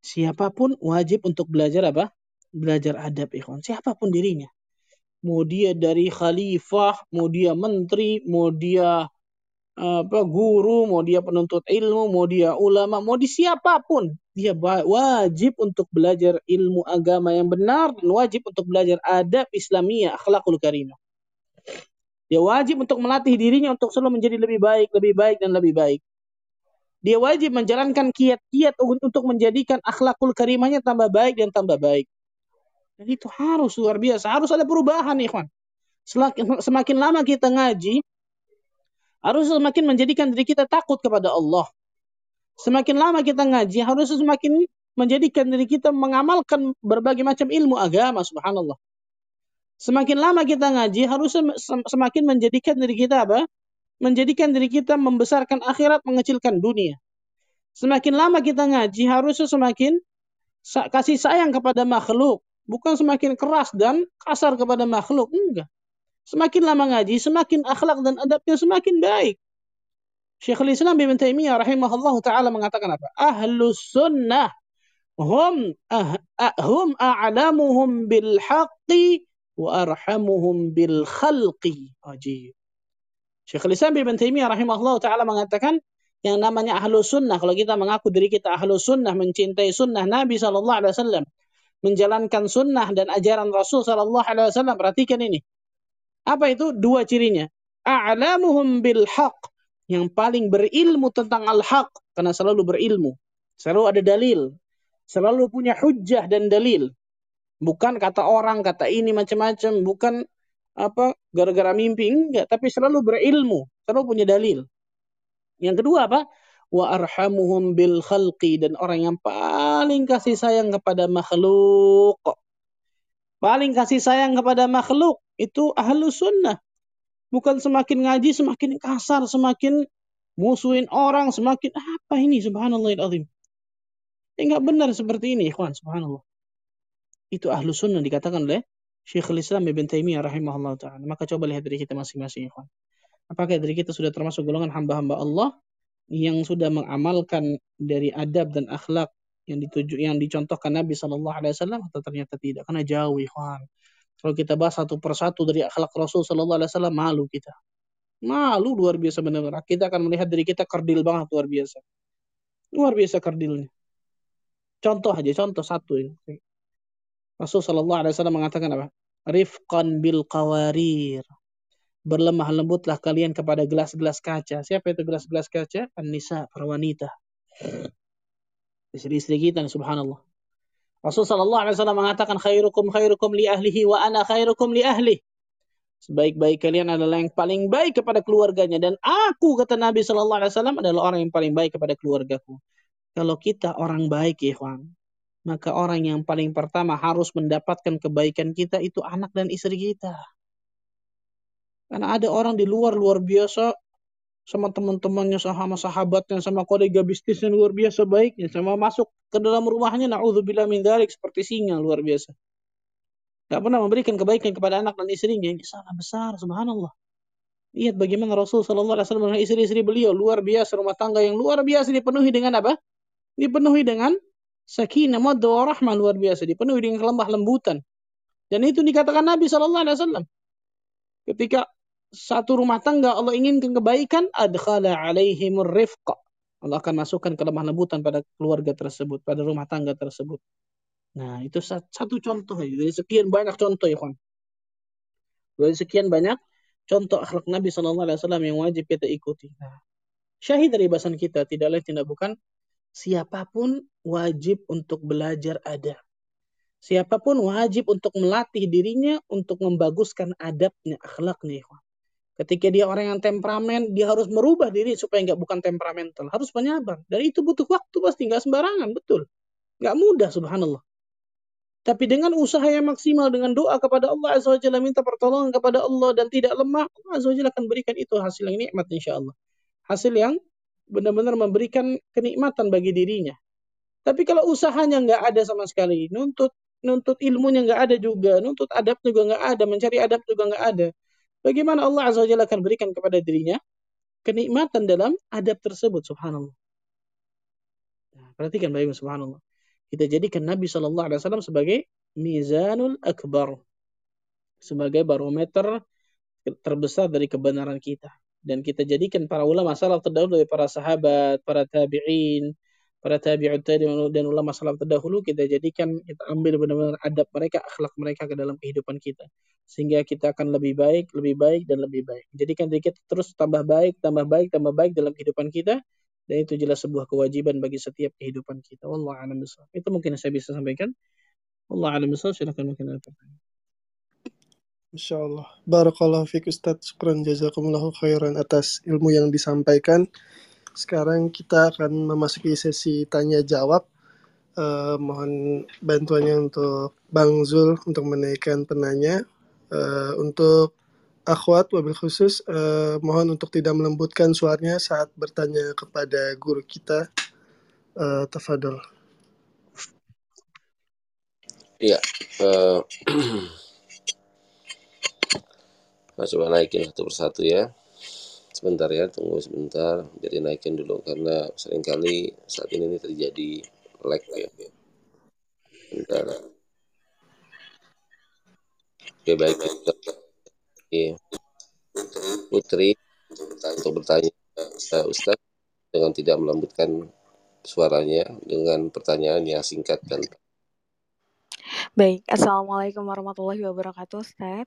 S1: siapa pun wajib untuk belajar apa? Belajar adab, ikhwan. Siapa pun dirinya mau dia dari khalifah, mau dia menteri, mau dia apa guru, mau dia penuntut ilmu, mau dia ulama, mau di siapa pun, dia wajib untuk belajar ilmu agama yang benar dan wajib untuk belajar adab Islamiyah, akhlakul karimah. Dia wajib untuk melatih dirinya untuk selalu menjadi lebih baik, lebih baik dan lebih baik. Dia wajib menjalankan kiat-kiat untuk menjadikan akhlakul karimahnya tambah baik dan tambah baik. Dan itu harus luar biasa. Harus ada perubahan, ikhwan. Semakin, semakin lama kita ngaji, harus semakin menjadikan diri kita takut kepada Allah. Semakin lama kita ngaji, harus semakin menjadikan diri kita mengamalkan berbagai macam ilmu agama, subhanallah. Semakin lama kita ngaji, harus semakin menjadikan diri kita apa? Menjadikan diri kita membesarkan akhirat, mengecilkan dunia. Semakin lama kita ngaji, harus semakin kasih sayang kepada makhluk, Bukan semakin keras dan kasar kepada makhluk. Enggak. Semakin lama ngaji, semakin akhlak dan adabnya semakin baik. Syekhul Islam Ibn Taimiyah rahimahullah taala mengatakan apa? Ahlus sunnah hum ah, hum a'lamuhum bil haqqi wa arhamuhum bil khalqi. Ajib. Syekhul Islam Ibn Taimiyah rahimahullah taala mengatakan yang namanya ahlu sunnah kalau kita mengaku diri kita ahlu sunnah mencintai sunnah Nabi wasallam menjalankan sunnah dan ajaran Rasul Wasallam. Perhatikan ini. Apa itu? Dua cirinya. A'lamuhum bil haq. Yang paling berilmu tentang al-haq. Karena selalu berilmu. Selalu ada dalil. Selalu punya hujah dan dalil. Bukan kata orang, kata ini macam-macam. Bukan apa gara-gara mimpi. Enggak. Tapi selalu berilmu. Selalu punya dalil. Yang kedua apa? wa arhamuhum bil khalqi dan orang yang paling kasih sayang kepada makhluk. Paling kasih sayang kepada makhluk itu ahlu sunnah. Bukan semakin ngaji semakin kasar, semakin musuhin orang, semakin apa ini subhanallah azim. Enggak benar seperti ini, ikhwan, subhanallah. Itu ahlu sunnah dikatakan oleh Syekhul Islam Ibn Taimiyah rahimahullah ta'ala. Maka coba lihat dari kita masing-masing, ikhwan. Apakah dari kita sudah termasuk golongan hamba-hamba Allah yang sudah mengamalkan dari adab dan akhlak yang dituju yang dicontohkan Nabi Shallallahu Alaihi Wasallam atau ternyata tidak karena jauh ikhwan. Kalau kita bahas satu persatu dari akhlak Rasul Shallallahu Alaihi Wasallam malu kita. Malu luar biasa benar-benar. Kita akan melihat diri kita kerdil banget luar biasa. Luar biasa kerdilnya. Contoh aja contoh satu ini. Rasul Shallallahu Alaihi Wasallam mengatakan apa? Rifqan bil qawarir. Berlemah lembutlah kalian kepada gelas-gelas kaca. Siapa itu gelas-gelas kaca? An-nisa, para wanita. Istri-istri kita, subhanallah. Rasul sallallahu alaihi wasallam mengatakan khairukum khairukum li ahlihi wa ana khairukum li ahli. Sebaik-baik kalian adalah yang paling baik kepada keluarganya dan aku kata Nabi sallallahu alaihi wasallam adalah orang yang paling baik kepada keluargaku. Kalau kita orang baik, ikhwan, maka orang yang paling pertama harus mendapatkan kebaikan kita itu anak dan istri kita. Karena ada orang di luar luar biasa sama teman-temannya, sama sahabatnya, sama kolega bisnisnya luar biasa baiknya, sama masuk ke dalam rumahnya, naudzubillah min dzalik seperti singa luar biasa. Gak pernah memberikan kebaikan kepada anak dan istrinya. Ini salah besar, subhanallah. Lihat bagaimana Rasul Shallallahu Alaihi Wasallam dengan istri-istri beliau luar biasa rumah tangga yang luar biasa dipenuhi dengan apa? Dipenuhi dengan sakinah, mawaddah, rahmah luar biasa, dipenuhi dengan kelemah lembutan. Dan itu dikatakan Nabi Shallallahu Alaihi Wasallam. Ketika satu rumah tangga Allah inginkan kebaikan, adkhala alaihimur rifqa. Allah akan masukkan kelemah lembutan pada keluarga tersebut, pada rumah tangga tersebut. Nah, itu satu contoh dari sekian banyak contoh ya, kawan. Dari sekian banyak contoh akhlak Nabi Shallallahu Alaihi Wasallam yang wajib kita ikuti. Nah, syahid dari bahasan kita tidak lain tidak bukan siapa pun wajib untuk belajar adab. Siapa pun wajib untuk melatih dirinya untuk membaguskan adabnya, akhlaknya. Ikhwan. Ketika dia orang yang temperamen, dia harus merubah diri supaya nggak bukan temperamental. Harus penyabar. Dan itu butuh waktu pasti, nggak sembarangan, betul. Nggak mudah, subhanallah. Tapi dengan usaha yang maksimal, dengan doa kepada Allah Azza wa minta pertolongan kepada Allah dan tidak lemah, Allah Azza wa akan berikan itu hasil yang nikmat insya Allah. Hasil yang benar-benar memberikan kenikmatan bagi dirinya. Tapi kalau usahanya nggak ada sama sekali, nuntut nuntut ilmunya nggak ada juga, nuntut adab juga nggak ada, mencari adab juga nggak ada. Bagaimana Allah Azza wa Jalla akan berikan kepada dirinya kenikmatan dalam adab tersebut, subhanallah. Nah, perhatikan baik subhanallah. Kita jadikan Nabi Shallallahu Alaihi Wasallam sebagai mizanul akbar, sebagai barometer terbesar dari kebenaran kita. Dan kita jadikan para ulama salaf terdahulu dari para sahabat, para tabi'in, para tabi'ut dan ulama salaf terdahulu kita jadikan kita ambil benar-benar adab mereka, akhlak mereka ke dalam kehidupan kita. Sehingga kita akan lebih baik, lebih baik dan lebih baik. Jadikan diri terus tambah baik, tambah baik, tambah baik dalam kehidupan kita dan itu jelas sebuah kewajiban bagi setiap kehidupan kita. Wallahu a'lam Itu mungkin saya bisa sampaikan. Wallahu a'lam. Silakan mungkin ada pertanyaan.
S2: Insyaallah. Barakallahu fiik Ustaz. Syukran jazakumullahu khairan atas ilmu yang disampaikan. Sekarang kita akan memasuki sesi tanya jawab. Uh, mohon bantuannya untuk Bang Zul untuk menaikkan penanya. Uh, untuk akhwat wabil khusus uh, mohon untuk tidak melembutkan suaranya saat bertanya kepada guru kita. Uh, tafadol.
S3: Iya. Uh, coba naikin satu persatu ya. Sebentar ya, tunggu sebentar. Jadi naikin dulu karena sering kali saat ini, ini terjadi lag ya. Sebentar. Oke baik. Oke. Putri untuk bertanya uh, Ustaz dengan tidak melembutkan suaranya dengan pertanyaan yang singkat dan
S4: Baik, Assalamualaikum warahmatullahi wabarakatuh, Ustaz.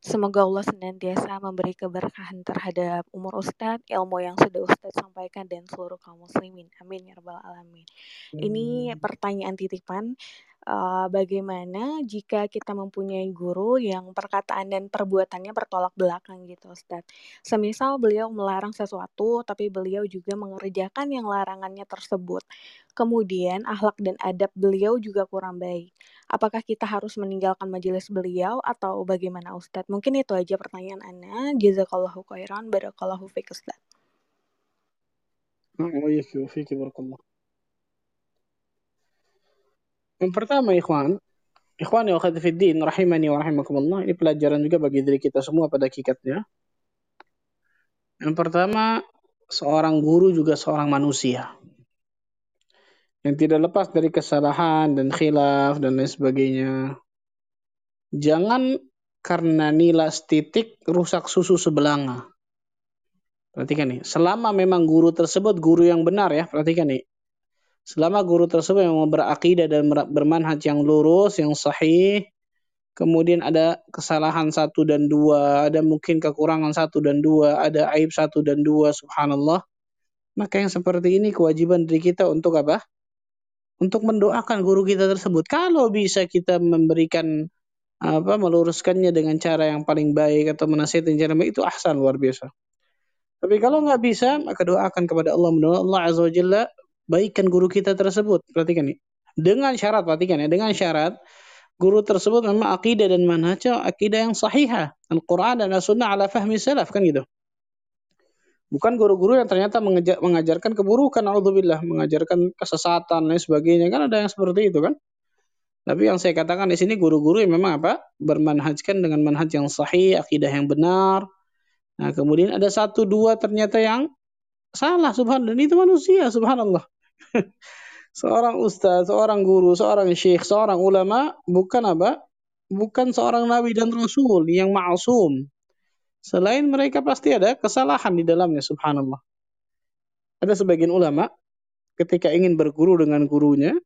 S4: Semoga Allah senantiasa memberi keberkahan terhadap umur Ustadz, ilmu yang sudah Ustadz sampaikan dan seluruh kaum muslimin. Amin ya rabbal alamin. Ini pertanyaan titipan uh, bagaimana jika kita mempunyai guru yang perkataan dan perbuatannya bertolak belakang gitu Ustaz. Semisal beliau melarang sesuatu tapi beliau juga mengerjakan yang larangannya tersebut. Kemudian akhlak dan adab beliau juga kurang baik. Apakah kita harus meninggalkan majelis beliau atau bagaimana Ustadz? Mungkin itu aja pertanyaan Anda. Jazakallahu khairan, barakallahu fiik Ustadz.
S1: Yang pertama ikhwan, ikhwan ya fiddin rahimani wa rahimakumullah, ini pelajaran juga bagi diri kita semua pada hakikatnya. Yang pertama, seorang guru juga seorang manusia. Yang tidak lepas dari kesalahan dan khilaf dan lain sebagainya. Jangan karena nilai titik rusak susu sebelanga. Perhatikan nih, selama memang guru tersebut guru yang benar ya, perhatikan nih. Selama guru tersebut yang berakidah dan bermanhaj yang lurus, yang sahih, kemudian ada kesalahan satu dan dua, ada mungkin kekurangan satu dan dua, ada aib satu dan dua, subhanallah. Maka yang seperti ini kewajiban dari kita untuk apa? Untuk mendoakan guru kita tersebut. Kalau bisa kita memberikan apa meluruskannya dengan cara yang paling baik atau menasihati cara baik itu ahsan luar biasa. Tapi kalau nggak bisa, maka doakan kepada Allah. Mudah Allah Azza wa Jalla baikkan guru kita tersebut. Perhatikan nih. Dengan syarat, perhatikan ya, dengan syarat guru tersebut memang akidah dan manhaj akidah yang sahihah. Al-Quran dan As-Sunnah ala fahmi salaf kan gitu. Bukan guru-guru yang ternyata mengajarkan keburukan, alhamdulillah, mengajarkan kesesatan dan sebagainya. Kan ada yang seperti itu kan. Tapi yang saya katakan di sini guru-guru yang memang apa? Bermanhajkan dengan manhaj yang sahih, akidah yang benar. Nah, kemudian ada satu dua ternyata yang salah subhanallah dan itu manusia subhanallah. seorang ustaz, seorang guru, seorang syekh, seorang ulama bukan apa? Bukan seorang nabi dan rasul yang ma'asum. Selain mereka pasti ada kesalahan di dalamnya subhanallah. Ada sebagian ulama ketika ingin berguru dengan gurunya,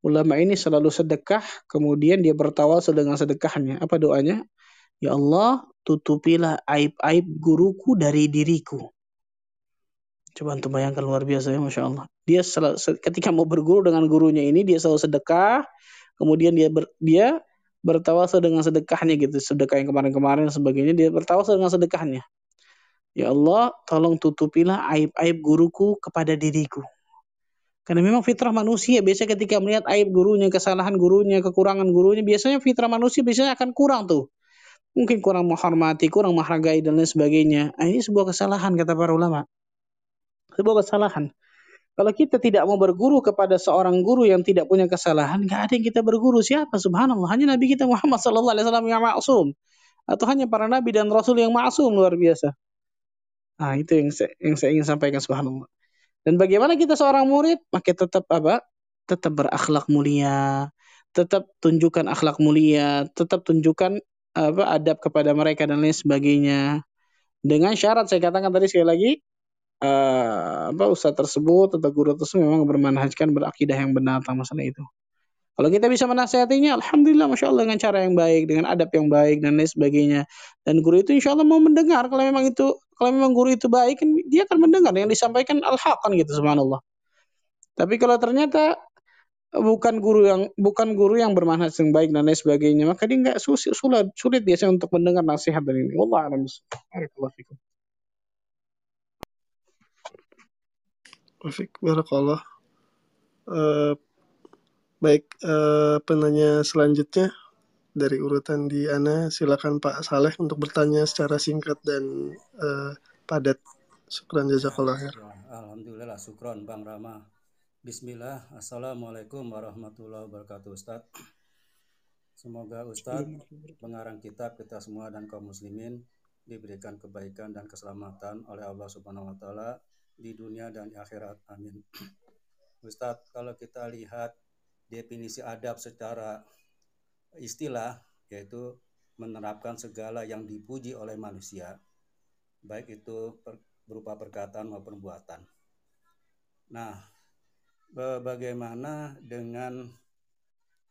S1: ulama ini selalu sedekah, kemudian dia bertawal dengan sedekahnya. Apa doanya? Ya Allah, tutupilah aib-aib guruku dari diriku. Coba untuk bayangkan luar biasa ya, Masya Allah. Dia selalu, ketika mau berguru dengan gurunya ini, dia selalu sedekah, kemudian dia ber, dia bertawassul dengan sedekahnya gitu, sedekah yang kemarin-kemarin sebagainya, dia bertawassul dengan sedekahnya. Ya Allah, tolong tutupilah aib-aib guruku kepada diriku. Karena memang fitrah manusia biasa ketika melihat aib gurunya, kesalahan gurunya, kekurangan gurunya, biasanya fitrah manusia biasanya akan kurang tuh. Mungkin kurang menghormati, kurang menghargai dan lain sebagainya. Nah, ini sebuah kesalahan kata para ulama. Sebuah kesalahan. Kalau kita tidak mau berguru kepada seorang guru yang tidak punya kesalahan, nggak ada yang kita berguru. Siapa? Subhanallah. Hanya Nabi kita Muhammad Sallallahu Alaihi Wasallam yang maksum. Atau hanya para nabi dan rasul yang maksum luar biasa. Nah, itu yang saya, yang saya ingin sampaikan subhanallah. Dan bagaimana kita seorang murid? Maka tetap apa? Tetap berakhlak mulia, tetap tunjukkan akhlak mulia, tetap tunjukkan apa adab kepada mereka dan lain sebagainya. Dengan syarat saya katakan tadi sekali lagi uh, apa tersebut atau guru tersebut memang bermanhajkan berakidah yang benar tentang masalah itu. Kalau kita bisa menasihatinya, Alhamdulillah, Masya Allah dengan cara yang baik, dengan adab yang baik, dan lain sebagainya. Dan guru itu insya Allah mau mendengar, kalau memang itu kalau memang guru itu baik, kan dia akan mendengar yang disampaikan al-haq kan gitu, subhanallah. Tapi kalau ternyata bukan guru yang bukan guru yang bermanhaj yang baik dan lain sebagainya, maka dia nggak sulit, sulit, biasanya untuk mendengar nasihat dari ini. Wallah.
S2: Wafik, barakallah. Uh, baik, uh, penanya selanjutnya dari urutan di Ana, silakan Pak Saleh untuk bertanya secara singkat dan uh, padat. Syukran jazakallah.
S5: Alhamdulillah, syukron Bang Rama. Bismillah, Assalamualaikum warahmatullahi wabarakatuh Ustaz. Semoga Ustadz, pengarang kitab kita semua dan kaum muslimin diberikan kebaikan dan keselamatan oleh Allah Subhanahu wa taala di dunia dan di akhirat. Amin. Ustadz, kalau kita lihat definisi adab secara istilah yaitu menerapkan segala yang dipuji oleh manusia, baik itu berupa perkataan maupun perbuatan. Nah, bagaimana dengan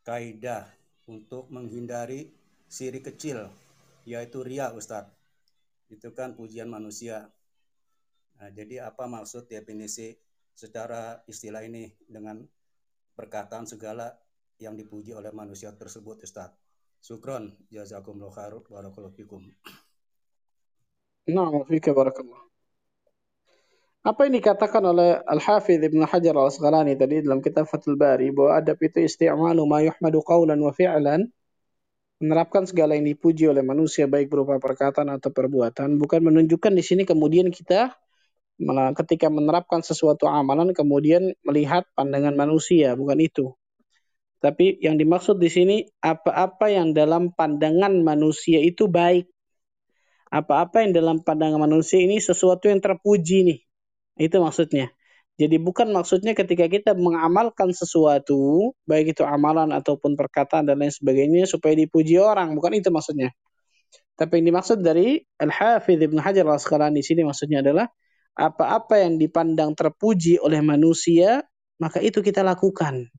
S5: kaidah untuk menghindari siri kecil, yaitu ria, Ustadz? Itu kan pujian manusia. Nah, jadi apa maksud definisi secara istilah ini dengan perkataan segala yang dipuji oleh manusia tersebut Ustaz. Sukron, jazakumullah khair, barakallahu fikum.
S1: Nah, fika barakallah. Apa yang dikatakan oleh Al-Hafidh Ibn Hajar Al-Asqalani tadi dalam kitab Fathul Bari bahwa adab itu isti'malu ma yuhmadu qawlan wa fi'lan menerapkan segala yang dipuji oleh manusia baik berupa perkataan atau perbuatan bukan menunjukkan di sini kemudian kita ketika menerapkan sesuatu amalan kemudian melihat pandangan manusia bukan itu tapi yang dimaksud di sini apa-apa yang dalam pandangan manusia itu baik. Apa-apa yang dalam pandangan manusia ini sesuatu yang terpuji nih. Itu maksudnya. Jadi bukan maksudnya ketika kita mengamalkan sesuatu, baik itu amalan ataupun perkataan dan lain sebagainya supaya dipuji orang, bukan itu maksudnya. Tapi yang dimaksud dari Al-Hafidh Ibn Hajar Al-Asqalani di sini maksudnya adalah apa-apa yang dipandang terpuji oleh manusia, maka itu kita lakukan.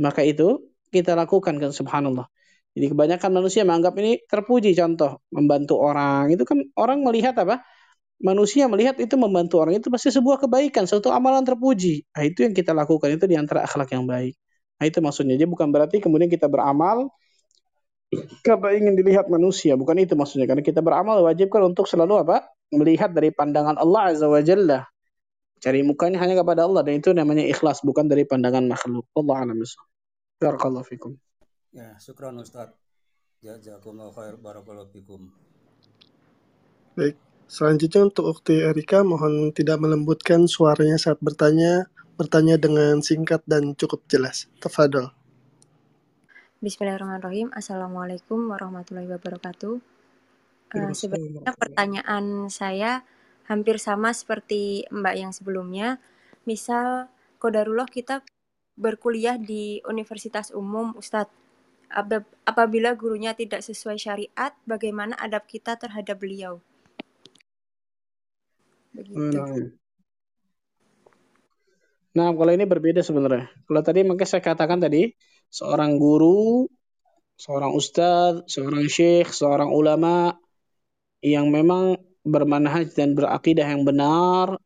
S1: Maka itu kita lakukan kan subhanallah. Jadi kebanyakan manusia menganggap ini terpuji contoh membantu orang. Itu kan orang melihat apa? Manusia melihat itu membantu orang itu pasti sebuah kebaikan, suatu amalan terpuji. Nah, itu yang kita lakukan itu di antara akhlak yang baik. Nah, itu maksudnya. Jadi bukan berarti kemudian kita beramal karena ingin dilihat manusia, bukan itu maksudnya. Karena kita beramal wajibkan untuk selalu apa? Melihat dari pandangan Allah Azza wa Jalla. Cari mukanya hanya kepada Allah dan itu namanya ikhlas bukan dari pandangan makhluk. Allah a'lam Barakallahu fikum.
S5: Ya, syukran Ustaz. Jazakumullah khair barakallahu fikum.
S2: Baik, selanjutnya untuk Ukti Erika mohon tidak melembutkan suaranya saat bertanya, bertanya dengan singkat dan cukup jelas. Tafadol.
S6: Bismillahirrahmanirrahim. Assalamualaikum warahmatullahi wabarakatuh. Uh, sebenarnya pertanyaan saya hampir sama seperti Mbak yang sebelumnya. Misal kodarullah kita berkuliah di universitas umum, Ustadz. Apabila gurunya tidak sesuai syariat, bagaimana adab kita terhadap beliau?
S1: Begitu. Nah, nah kalau ini berbeda sebenarnya. Kalau tadi mungkin saya katakan tadi, seorang guru, seorang ustadz, seorang syekh, seorang ulama yang memang bermanhaj dan berakidah yang benar,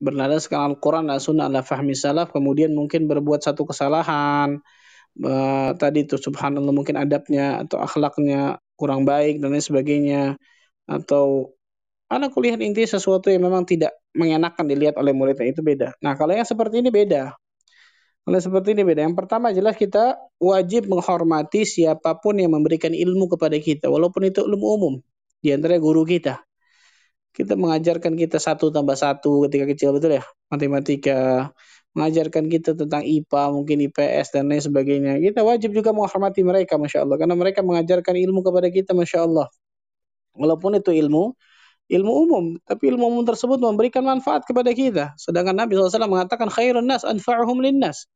S1: bernadaskan Al-Quran dan Sunnah ala fahmi salaf, kemudian mungkin berbuat satu kesalahan, uh, tadi itu subhanallah mungkin adabnya atau akhlaknya kurang baik dan lain sebagainya, atau anak kuliah inti sesuatu yang memang tidak mengenakan dilihat oleh muridnya itu beda. Nah kalau yang seperti ini beda. Oleh seperti ini beda. Yang pertama jelas kita wajib menghormati siapa pun yang memberikan ilmu kepada kita, walaupun itu ilmu umum. Di antara guru kita. Kita mengajarkan kita satu tambah satu ketika kecil betul ya, matematika, mengajarkan kita tentang IPA, mungkin IPS dan lain sebagainya. Kita wajib juga menghormati mereka, masya Allah, karena mereka mengajarkan ilmu kepada kita, masya Allah. Walaupun itu ilmu ilmu umum, tapi ilmu umum tersebut memberikan manfaat kepada kita. Sedangkan Nabi SAW mengatakan khairun nas anfa'uhum linnas.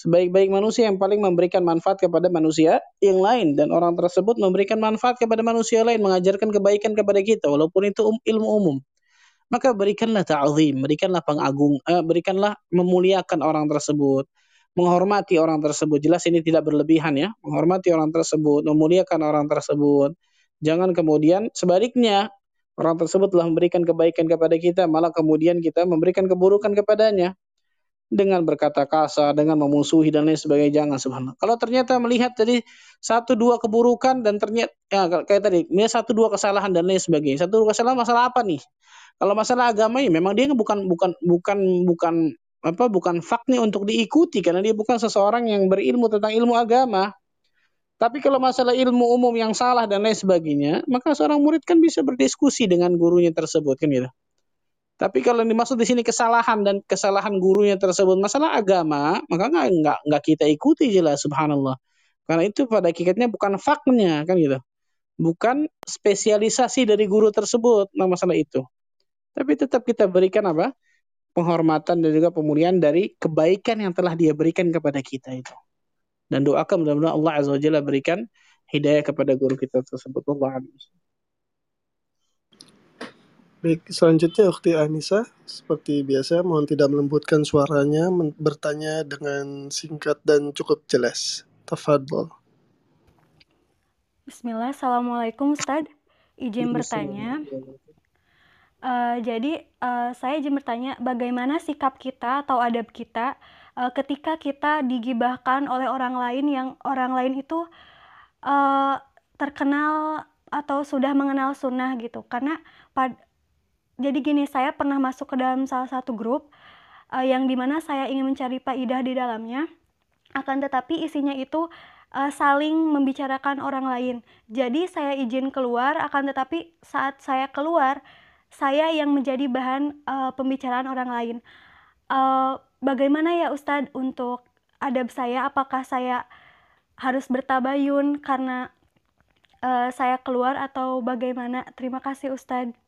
S1: Sebaik-baik manusia yang paling memberikan manfaat kepada manusia yang lain dan orang tersebut memberikan manfaat kepada manusia lain mengajarkan kebaikan kepada kita walaupun itu um, ilmu umum. Maka berikanlah ta'zim, berikanlah pengagung, eh, berikanlah memuliakan orang tersebut, menghormati orang tersebut. Jelas ini tidak berlebihan ya, menghormati orang tersebut, memuliakan orang tersebut. Jangan kemudian sebaliknya Orang tersebut telah memberikan kebaikan kepada kita, malah kemudian kita memberikan keburukan kepadanya dengan berkata kasar, dengan memusuhi dan lain sebagainya. Jangan subhanallah. Kalau ternyata melihat tadi satu dua keburukan dan ternyata ya, kayak tadi, ini satu dua kesalahan dan lain sebagainya. Satu dua kesalahan masalah apa nih? Kalau masalah agama ya memang dia bukan bukan bukan bukan apa bukan faknya untuk diikuti karena dia bukan seseorang yang berilmu tentang ilmu agama. Tapi kalau masalah ilmu umum yang salah dan lain sebagainya, maka seorang murid kan bisa berdiskusi dengan gurunya tersebut kan gitu. Tapi kalau dimaksud di sini kesalahan dan kesalahan gurunya tersebut masalah agama, maka nggak nggak kita ikuti jelas subhanallah. Karena itu pada hakikatnya bukan faknya kan gitu. Bukan spesialisasi dari guru tersebut nah masalah itu. Tapi tetap kita berikan apa? penghormatan dan juga pemulihan dari kebaikan yang telah dia berikan kepada kita itu dan doakan mudah-mudahan Allah Azza wa Jalla berikan hidayah kepada guru kita tersebut. Allah
S2: Baik, selanjutnya Ukti Anissa, seperti biasa mohon tidak melembutkan suaranya, bertanya dengan singkat dan cukup jelas. Tafadhol.
S7: Bismillah, Assalamualaikum Ustaz. Izin bertanya. Uh, jadi uh, saya izin bertanya, bagaimana sikap kita atau adab kita uh, ketika kita digibahkan oleh orang lain yang orang lain itu uh, terkenal atau sudah mengenal sunnah gitu karena pad jadi gini saya pernah masuk ke dalam salah satu grup uh, yang di mana saya ingin mencari faidah di dalamnya akan tetapi isinya itu uh, saling membicarakan orang lain jadi saya izin keluar akan tetapi saat saya keluar saya yang menjadi bahan uh, pembicaraan orang lain uh, bagaimana ya Ustadz untuk adab saya? Apakah saya harus bertabayun karena uh, saya keluar atau bagaimana? Terima kasih Ustadz.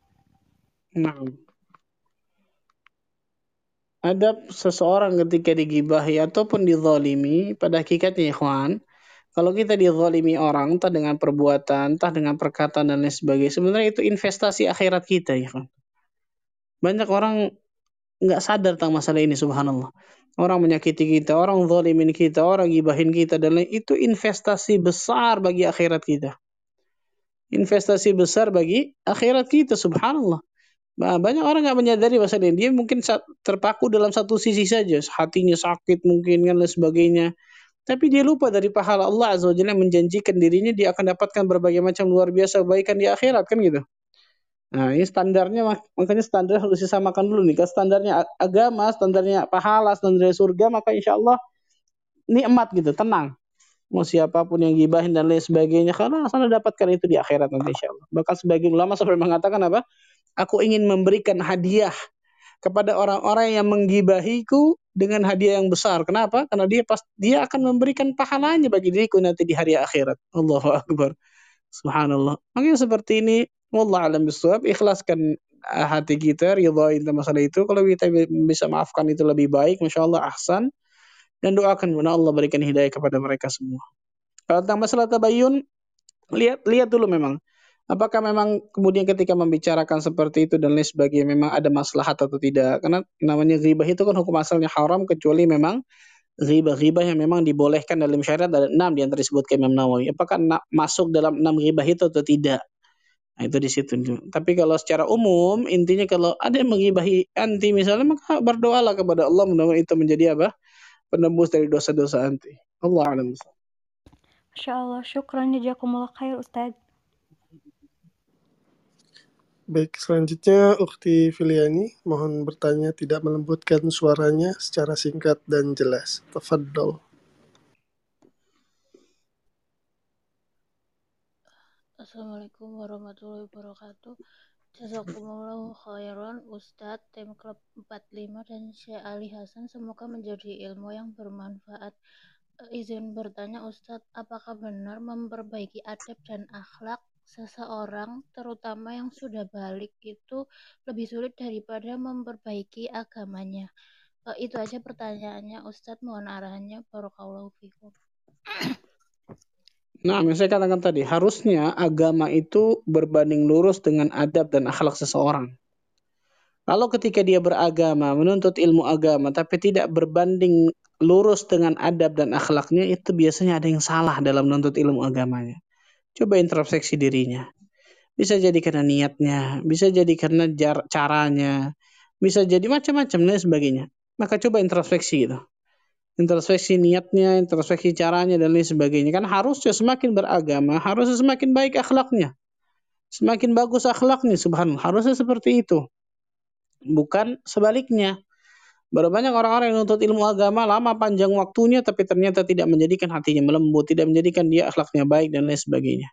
S1: Nah, adab seseorang ketika digibahi ataupun dizalimi pada hakikatnya ikhwan kalau kita dizalimi orang entah dengan perbuatan entah dengan perkataan dan lain sebagainya sebenarnya itu investasi akhirat kita kan banyak orang nggak sadar tentang masalah ini subhanallah. Orang menyakiti kita, orang zalimin kita, orang gibahin kita dan lain itu investasi besar bagi akhirat kita. Investasi besar bagi akhirat kita subhanallah. Nah, banyak orang nggak menyadari masalah ini. Dia mungkin terpaku dalam satu sisi saja, hatinya sakit mungkin kan dan sebagainya. Tapi dia lupa dari pahala Allah Azza wa Jalla menjanjikan dirinya dia akan dapatkan berbagai macam luar biasa kebaikan di akhirat kan gitu. Nah, ini standarnya makanya standar harus disamakan dulu nih. Kalau standarnya agama, standarnya pahala, standarnya surga, maka insya Allah nikmat gitu, tenang. Mau siapa pun yang gibahin dan lain sebagainya, karena sana dapatkan itu di akhirat nanti insya Allah. Bahkan sebagian ulama sampai mengatakan apa? Aku ingin memberikan hadiah kepada orang-orang yang menggibahiku dengan hadiah yang besar. Kenapa? Karena dia pas dia akan memberikan pahalanya bagi diriku nanti di hari akhirat. Allahu Akbar. Subhanallah. Makanya seperti ini Wallah alam bisawab, ikhlaskan eh, hati kita, ridhain masalah itu. Kalau kita bisa maafkan itu lebih baik, Masya Allah, ahsan. Dan doakan mana Allah berikan hidayah kepada mereka semua. Kalau tentang masalah tabayun, lihat lihat dulu memang. Apakah memang kemudian ketika membicarakan seperti itu dan lain sebagainya memang ada maslahat atau tidak? Karena namanya ghibah itu kan hukum asalnya haram kecuali memang ghibah-ghibah yang memang dibolehkan dalam syariat ada enam yang tersebut ke Imam Nawawi. Apakah masuk dalam enam ghibah itu atau tidak? Nah, itu di situ. Tapi kalau secara umum intinya kalau ada yang menggibahi anti misalnya maka berdoalah kepada Allah mudah-mudahan itu menjadi apa? penembus dari dosa-dosa anti. Allah alam.
S7: Masya Allah, syukran jazakumullah khair Ustaz.
S2: Baik, selanjutnya Ukti Filiani mohon bertanya tidak melembutkan suaranya secara singkat dan jelas. Tafadol.
S8: Assalamualaikum warahmatullahi wabarakatuh. Jazakumullahu khairan Ustadz tim klub 45 dan Syekh Ali Hasan semoga menjadi ilmu yang bermanfaat. Eh, izin bertanya Ustadz, apakah benar memperbaiki adab dan akhlak seseorang terutama yang sudah balik itu lebih sulit daripada memperbaiki agamanya? Eh, itu aja pertanyaannya Ustadz, mohon arahannya. Barakallahu fikum.
S1: Nah, yang saya katakan tadi, harusnya agama itu berbanding lurus dengan adab dan akhlak seseorang. Kalau ketika dia beragama, menuntut ilmu agama, tapi tidak berbanding lurus dengan adab dan akhlaknya, itu biasanya ada yang salah dalam menuntut ilmu agamanya. Coba introspeksi dirinya. Bisa jadi karena niatnya, bisa jadi karena caranya, bisa jadi macam-macam dan sebagainya. Maka coba introspeksi gitu introspeksi niatnya, introspeksi caranya dan lain sebagainya. Kan harusnya semakin beragama, harusnya semakin baik akhlaknya. Semakin bagus akhlaknya, subhanallah. Harusnya seperti itu. Bukan sebaliknya. Baru banyak orang-orang yang menuntut ilmu agama lama panjang waktunya tapi ternyata tidak menjadikan hatinya melembut, tidak menjadikan dia akhlaknya baik dan lain sebagainya.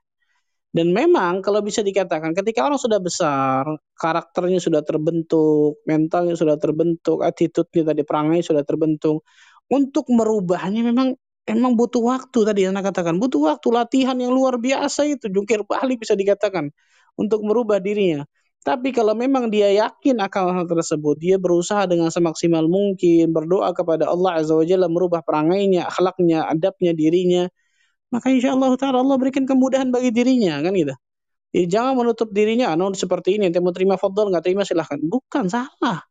S1: Dan memang kalau bisa dikatakan ketika orang sudah besar, karakternya sudah terbentuk, mentalnya sudah terbentuk, attitude-nya tadi perangai sudah terbentuk, untuk merubahnya memang emang butuh waktu tadi yang katakan butuh waktu latihan yang luar biasa itu jungkir balik bisa dikatakan untuk merubah dirinya tapi kalau memang dia yakin akan hal tersebut dia berusaha dengan semaksimal mungkin berdoa kepada Allah azza wajalla merubah perangainya akhlaknya adabnya dirinya maka insya Allah taala Allah berikan kemudahan bagi dirinya kan gitu. Jadi jangan menutup dirinya anu seperti ini yang mau terima fadl nggak terima silahkan. Bukan salah.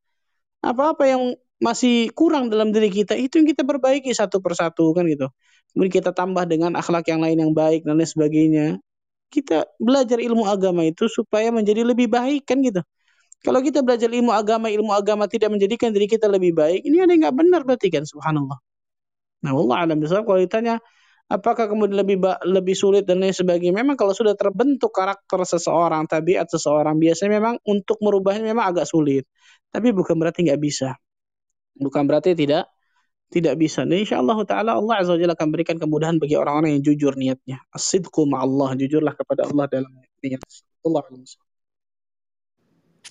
S1: Apa-apa yang masih kurang dalam diri kita itu yang kita perbaiki satu persatu kan gitu. Kemudian kita tambah dengan akhlak yang lain yang baik dan lain sebagainya kita belajar ilmu agama itu supaya menjadi lebih baik kan gitu. Kalau kita belajar ilmu agama ilmu agama tidak menjadikan diri kita lebih baik ini ada yang nggak benar berarti kan? Subhanallah. Nah Allah alam besar kalau ditanya apakah kemudian lebih lebih sulit dan lain sebagainya memang kalau sudah terbentuk karakter seseorang tabiat seseorang biasanya memang untuk merubahnya memang agak sulit. Tapi bukan berarti nggak bisa. Bukan berarti tidak tidak bisa. Dan insya Allah Ta'ala Allah Azza wa Jalla akan berikan kemudahan bagi orang-orang yang jujur niatnya. As-sidqu ma'allah. Jujurlah kepada Allah dalam niat. Allah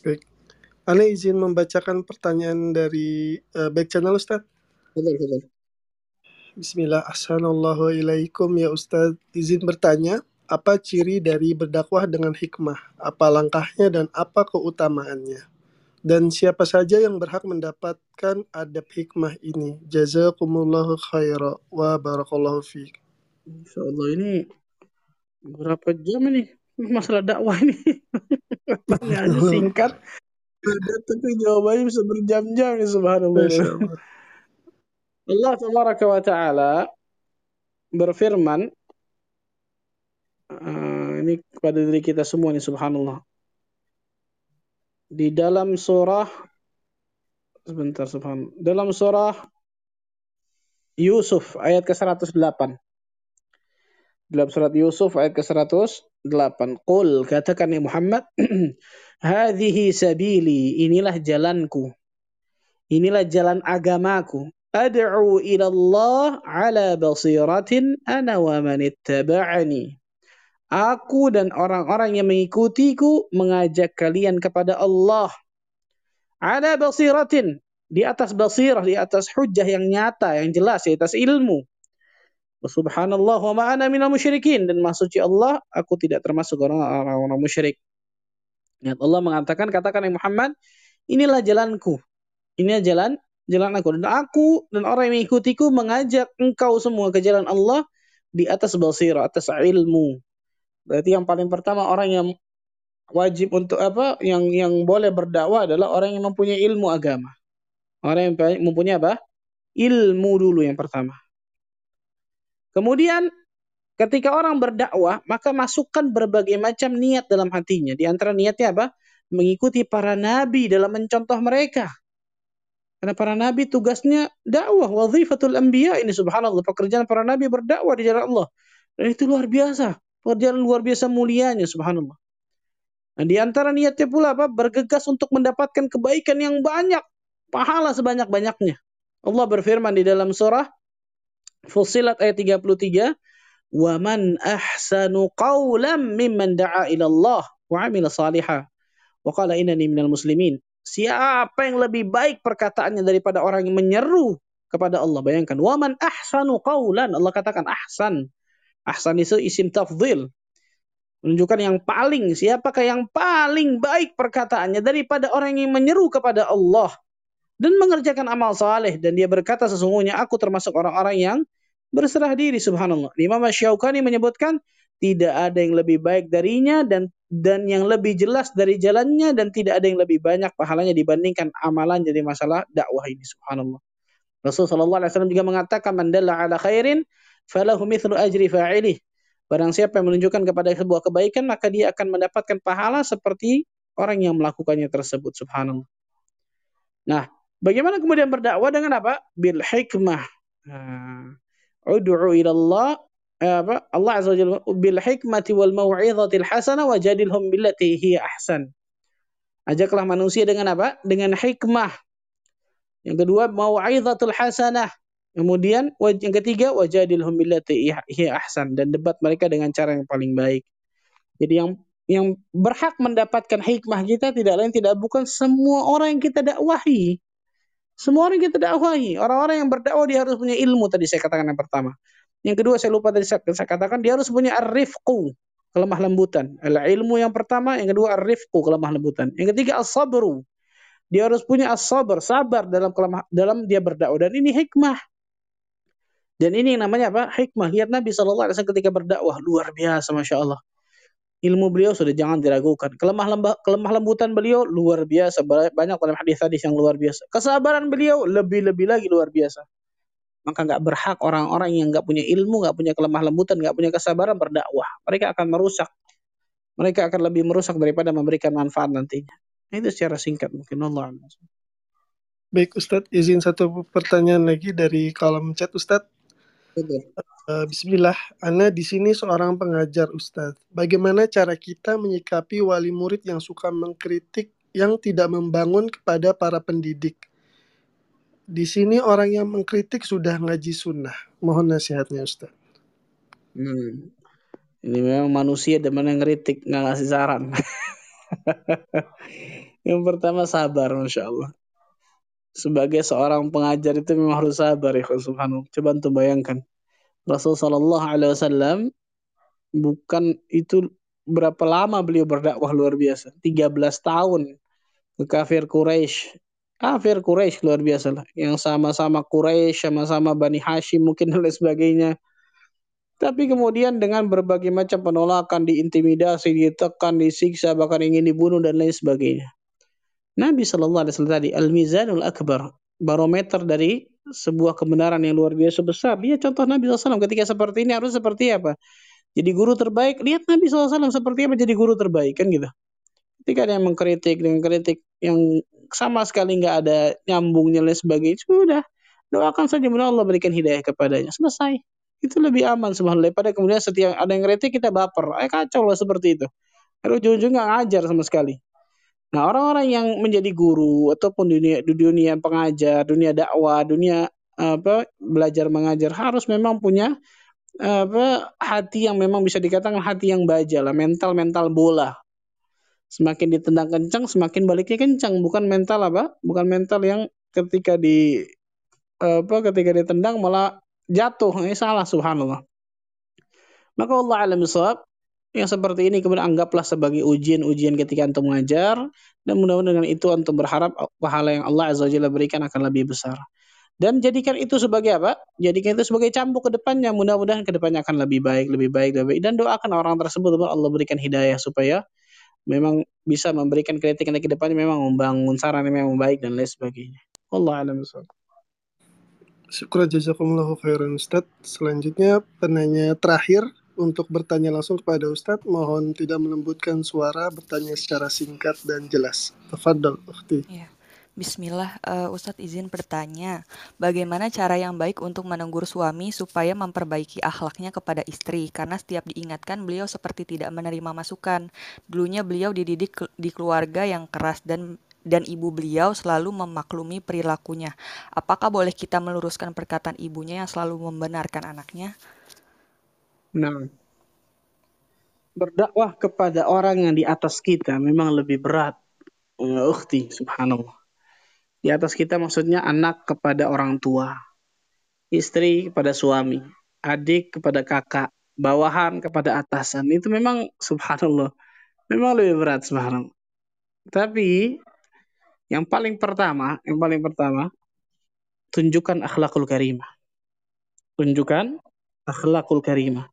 S2: Baik. Ane izin membacakan pertanyaan dari uh, back channel Ustaz. Bismillah. Assalamualaikum ya Ustaz. Izin bertanya, apa ciri dari berdakwah dengan hikmah? Apa langkahnya dan apa keutamaannya? Dan siapa saja yang berhak mendapatkan adab hikmah ini? Jazakumullahu khaira wa barakallahu fiik.
S1: Insyaallah ini berapa jam ini masalah dakwah ini? Hanya singkat. Tapi jawabannya bisa berjam-jam nih subhanallah. Allah tabaraka wa taala berfirman uh, ini kepada diri kita semua nih subhanallah di dalam surah sebentar subhan. Dalam surah Yusuf ayat ke-108 dalam surat Yusuf ayat ke-108 Qul katakan ya Muhammad hadhihi sabili inilah jalanku. Inilah jalan agamaku. Ad'u ila Allah ala basiratin ana wa man ittaba'ani Aku dan orang-orang yang mengikutiku mengajak kalian kepada Allah. Ada basiratin. Di atas basirah, di atas hujah yang nyata, yang jelas, di atas ilmu. Subhanallah wa ma'ana minal musyrikin. Dan maksudnya Allah, aku tidak termasuk orang-orang musyrik. Ya, Allah mengatakan, katakan yang Muhammad, inilah jalanku. Ini jalan jalan aku. Dan aku dan orang yang mengikutiku mengajak engkau semua ke jalan Allah di atas basirah, atas ilmu. Berarti yang paling pertama orang yang wajib untuk apa? Yang yang boleh berdakwah adalah orang yang mempunyai ilmu agama. Orang yang mempunyai apa? Ilmu dulu yang pertama. Kemudian ketika orang berdakwah, maka masukkan berbagai macam niat dalam hatinya. Di antara niatnya apa? Mengikuti para nabi dalam mencontoh mereka. Karena para nabi tugasnya dakwah, wazifatul anbiya ini subhanallah, pekerjaan para nabi berdakwah di jalan Allah. Dan itu luar biasa. Pekerjaan luar biasa mulianya subhanallah. Dan di antara niatnya pula apa? Bergegas untuk mendapatkan kebaikan yang banyak, pahala sebanyak-banyaknya. Allah berfirman di dalam surah Fussilat ayat 33, "Wa man ahsanu qawlan mimman da'a ila Allah wa 'amila salihah wa qala muslimin." Siapa yang lebih baik perkataannya daripada orang yang menyeru kepada Allah? Bayangkan, "Wa man ahsanu qawlan." Allah katakan ahsan. Ahsan itu isim tafdhil. Menunjukkan yang paling, siapakah yang paling baik perkataannya daripada orang yang menyeru kepada Allah dan mengerjakan amal saleh dan dia berkata sesungguhnya aku termasuk orang-orang yang berserah diri subhanallah. Imam Syaukani menyebutkan tidak ada yang lebih baik darinya dan dan yang lebih jelas dari jalannya dan tidak ada yang lebih banyak pahalanya dibandingkan amalan jadi masalah dakwah ini subhanallah. Rasulullah wasallam juga mengatakan man dalla ala khairin falahu mithlu ajri fa'ilih. Barang siapa yang menunjukkan kepada sebuah kebaikan maka dia akan mendapatkan pahala seperti orang yang melakukannya tersebut subhanallah. Nah, bagaimana kemudian berdakwah dengan apa? Bil hikmah. Nah, ud'u ila Allah apa Allah azza wajalla bil hikmati wal mau'izatil hasanah wajadilhum billati hiya ahsan. Ajaklah manusia dengan apa? Dengan hikmah. Yang kedua mau'izatul hasanah. Kemudian yang ketiga wajadilhum billati ahsan dan debat mereka dengan cara yang paling baik. Jadi yang yang berhak mendapatkan hikmah kita tidak lain tidak bukan semua orang yang kita dakwahi. Semua orang kita dakwahi. Orang-orang yang berdakwah dia harus punya ilmu tadi saya katakan yang pertama. Yang kedua saya lupa tadi saya, saya katakan dia harus punya arifku kelemah lembutan. Al ilmu yang pertama, yang kedua arifku kelemah lembutan. Yang ketiga as-sabru. Dia harus punya as-sabr, sabar dalam kelemah dalam dia berdakwah dan ini hikmah. Dan ini yang namanya apa? Hikmah. Lihat Nabi SAW ketika berdakwah luar biasa, masya Allah. Ilmu beliau sudah jangan diragukan. Kelemah lembah, kelemah lembutan beliau luar biasa. Banyak dalam hadis-hadis yang luar biasa. Kesabaran beliau lebih-lebih lagi luar biasa. Maka nggak berhak orang-orang yang nggak punya ilmu, nggak punya kelemah lembutan, nggak punya kesabaran berdakwah. Mereka akan merusak. Mereka akan lebih merusak daripada memberikan manfaat nantinya. Itu secara singkat mungkin Allah.
S2: Baik Ustadz, izin satu pertanyaan lagi dari kolom chat Ustadz. Uh, Bismillah, Ana di sini seorang pengajar Ustadz. Bagaimana cara kita menyikapi wali murid yang suka mengkritik yang tidak membangun kepada para pendidik? Di sini orang yang mengkritik sudah ngaji sunnah. Mohon nasihatnya Ustadz.
S1: Hmm. Ini memang manusia dan mana ngeritik, nggak ngasih saran. yang pertama sabar, Masya Allah. Sebagai seorang pengajar itu memang harus sabar ya subhanallah. Coba untuk bayangkan. Rasul Shallallahu Alaihi Wasallam bukan itu berapa lama beliau berdakwah luar biasa? 13 tahun ke kafir Quraisy. Kafir Quraisy luar biasa lah. Yang sama-sama Quraisy sama-sama Bani Hashim mungkin dan sebagainya. Tapi kemudian dengan berbagai macam penolakan diintimidasi ditekan disiksa bahkan ingin dibunuh dan lain sebagainya Nabi Shallallahu Alaihi Wasallam tadi al mizanul akbar barometer dari sebuah kebenaran yang luar biasa besar. Dia contoh Nabi SAW ketika seperti ini harus seperti apa? Jadi guru terbaik, lihat Nabi SAW seperti apa jadi guru terbaik kan gitu. Ketika ada yang mengkritik dengan kritik yang sama sekali nggak ada nyambungnya dan sebagainya, sudah doakan saja mudah Allah berikan hidayah kepadanya. Selesai. Itu lebih aman subhanallah daripada kemudian setiap ada yang kritik kita baper. Eh kacau lah seperti itu. Lalu ujung-ujung nggak ngajar sama sekali. Nah, orang-orang yang menjadi guru ataupun dunia dunia pengajar, dunia dakwah, dunia apa belajar mengajar harus memang punya apa hati yang memang bisa dikatakan hati yang baja lah, mental mental bola. Semakin ditendang kencang, semakin baliknya kencang, bukan mental apa? Bukan mental yang ketika di apa ketika ditendang malah jatuh. Ini salah subhanallah. Maka Allah alam yang seperti ini kemudian anggaplah sebagai ujian-ujian ketika antum mengajar dan mudah-mudahan dengan itu antum berharap pahala yang Allah Azza Jalla berikan akan lebih besar. Dan jadikan itu sebagai apa? Jadikan itu sebagai cambuk ke depannya. Mudah-mudahan ke depannya akan lebih baik, lebih baik, lebih baik. Dan doakan orang tersebut Allah berikan hidayah supaya memang bisa memberikan kritik ke depannya memang membangun saran yang memang baik dan lain sebagainya. Allah alam
S2: Syukur jazakumullahu khairan Ustaz. Selanjutnya penanya terakhir untuk bertanya langsung kepada Ustadz, mohon tidak melembutkan suara, bertanya secara singkat dan jelas. Tafadhol, Ukhti.
S9: Ya. Bismillah, uh, Ustadz izin bertanya, bagaimana cara yang baik untuk menegur suami supaya memperbaiki akhlaknya kepada istri? Karena setiap diingatkan beliau seperti tidak menerima masukan. Dulunya beliau dididik di keluarga yang keras dan dan ibu beliau selalu memaklumi perilakunya. Apakah boleh kita meluruskan perkataan ibunya yang selalu membenarkan anaknya?
S1: Nah, berdakwah kepada orang yang di atas kita memang lebih berat. Ya, subhanallah. Di atas kita maksudnya anak kepada orang tua, istri kepada suami, adik kepada kakak, bawahan kepada atasan. Itu memang subhanallah. Memang lebih berat subhanallah. Tapi yang paling pertama, yang paling pertama tunjukkan akhlakul karimah. Tunjukkan akhlakul karimah.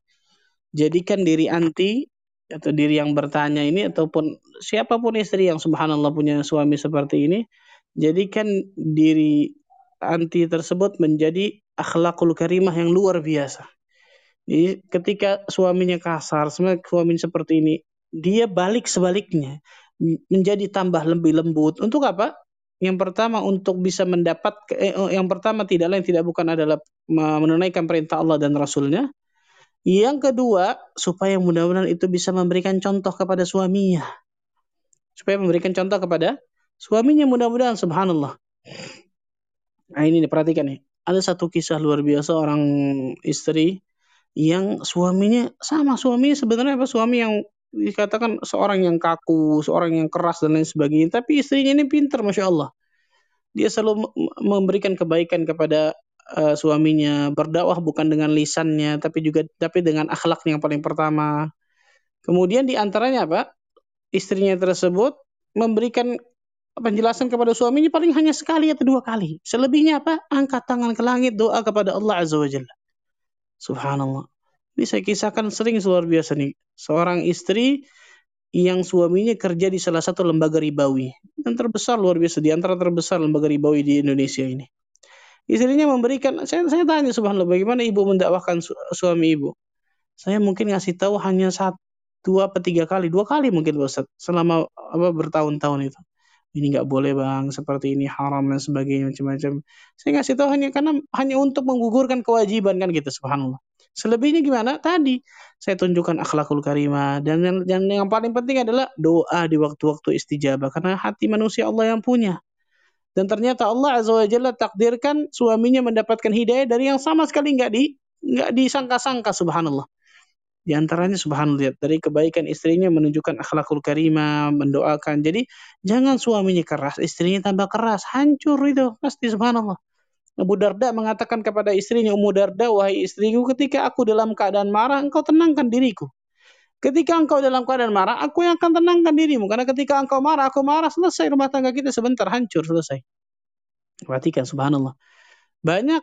S1: Jadikan diri anti atau diri yang bertanya ini ataupun siapa pun istri yang subhanallah punya suami seperti ini jadikan diri anti tersebut menjadi akhlakul karimah yang luar biasa. Jadi ketika suaminya kasar, suaminya seperti ini, dia balik sebaliknya menjadi tambah lebih lembut. Untuk apa? Yang pertama untuk bisa mendapat eh, oh, yang pertama tidak lain tidak bukan adalah menunaikan perintah Allah dan Rasulnya. Yang kedua, supaya mudah-mudahan itu bisa memberikan contoh kepada suaminya. Supaya memberikan contoh kepada Suaminya mudah-mudahan subhanallah. Nah ini perhatikan nih. Ada satu kisah luar biasa orang istri yang suaminya sama suaminya sebenarnya apa suami yang dikatakan seorang yang kaku, seorang yang keras dan lain sebagainya. Tapi istrinya ini pintar, masya Allah. Dia selalu memberikan kebaikan kepada uh, suaminya, berdakwah bukan dengan lisannya, tapi juga tapi dengan akhlaknya yang paling pertama. Kemudian di antaranya apa? Istrinya tersebut memberikan penjelasan kepada suaminya paling hanya sekali atau dua kali. Selebihnya apa? Angkat tangan ke langit doa kepada Allah Azza wa Jalla. Subhanallah. Ini saya kisahkan sering luar biasa nih. Seorang istri yang suaminya kerja di salah satu lembaga ribawi. Yang terbesar luar biasa. Di antara terbesar lembaga ribawi di Indonesia ini. Istrinya memberikan, saya, saya tanya subhanallah bagaimana ibu mendakwahkan su, suami ibu. Saya mungkin ngasih tahu hanya satu, dua atau tiga kali. Dua kali mungkin Ustaz. Selama apa bertahun-tahun itu ini nggak boleh bang, seperti ini haram dan sebagainya macam-macam. Saya ngasih tahu hanya karena hanya untuk menggugurkan kewajiban kan gitu, subhanallah. Selebihnya gimana? Tadi saya tunjukkan akhlakul karimah dan yang, yang, yang paling penting adalah doa di waktu-waktu istijabah karena hati manusia Allah yang punya. Dan ternyata Allah Azza wa Jalla takdirkan suaminya mendapatkan hidayah dari yang sama sekali nggak di nggak disangka-sangka subhanallah. Di antaranya subhanallah dari kebaikan istrinya menunjukkan akhlakul karimah, mendoakan. Jadi jangan suaminya keras, istrinya tambah keras, hancur itu pasti subhanallah. Abu Darda mengatakan kepada istrinya Ummu Darda, wahai istriku, ketika aku dalam keadaan marah, engkau tenangkan diriku. Ketika engkau dalam keadaan marah, aku yang akan tenangkan dirimu. Karena ketika engkau marah, aku marah, selesai rumah tangga kita sebentar, hancur, selesai. Perhatikan, subhanallah. Banyak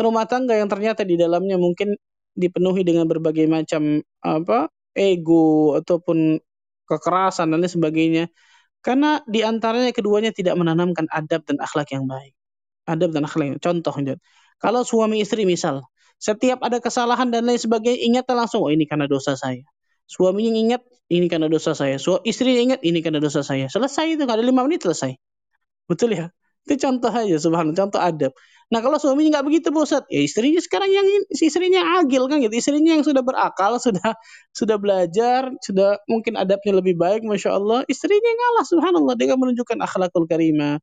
S1: rumah tangga yang ternyata di dalamnya mungkin dipenuhi dengan berbagai macam apa ego ataupun kekerasan dan lain sebagainya karena di antaranya keduanya tidak menanamkan adab dan akhlak yang baik adab dan akhlak yang contoh kalau suami istri misal setiap ada kesalahan dan lain sebagainya ingat langsung oh ini karena dosa saya suaminya ingat ini karena dosa saya. Su istrinya ingat ini karena dosa saya. Selesai itu nggak ada lima menit selesai. Betul ya? Itu contoh aja subhanallah contoh adab. Nah kalau suaminya nggak begitu Ustaz, ya istrinya sekarang yang istrinya agil kan gitu, istrinya yang sudah berakal, sudah sudah belajar, sudah mungkin adabnya lebih baik, masya Allah, istrinya ngalah subhanallah dengan menunjukkan akhlakul karimah,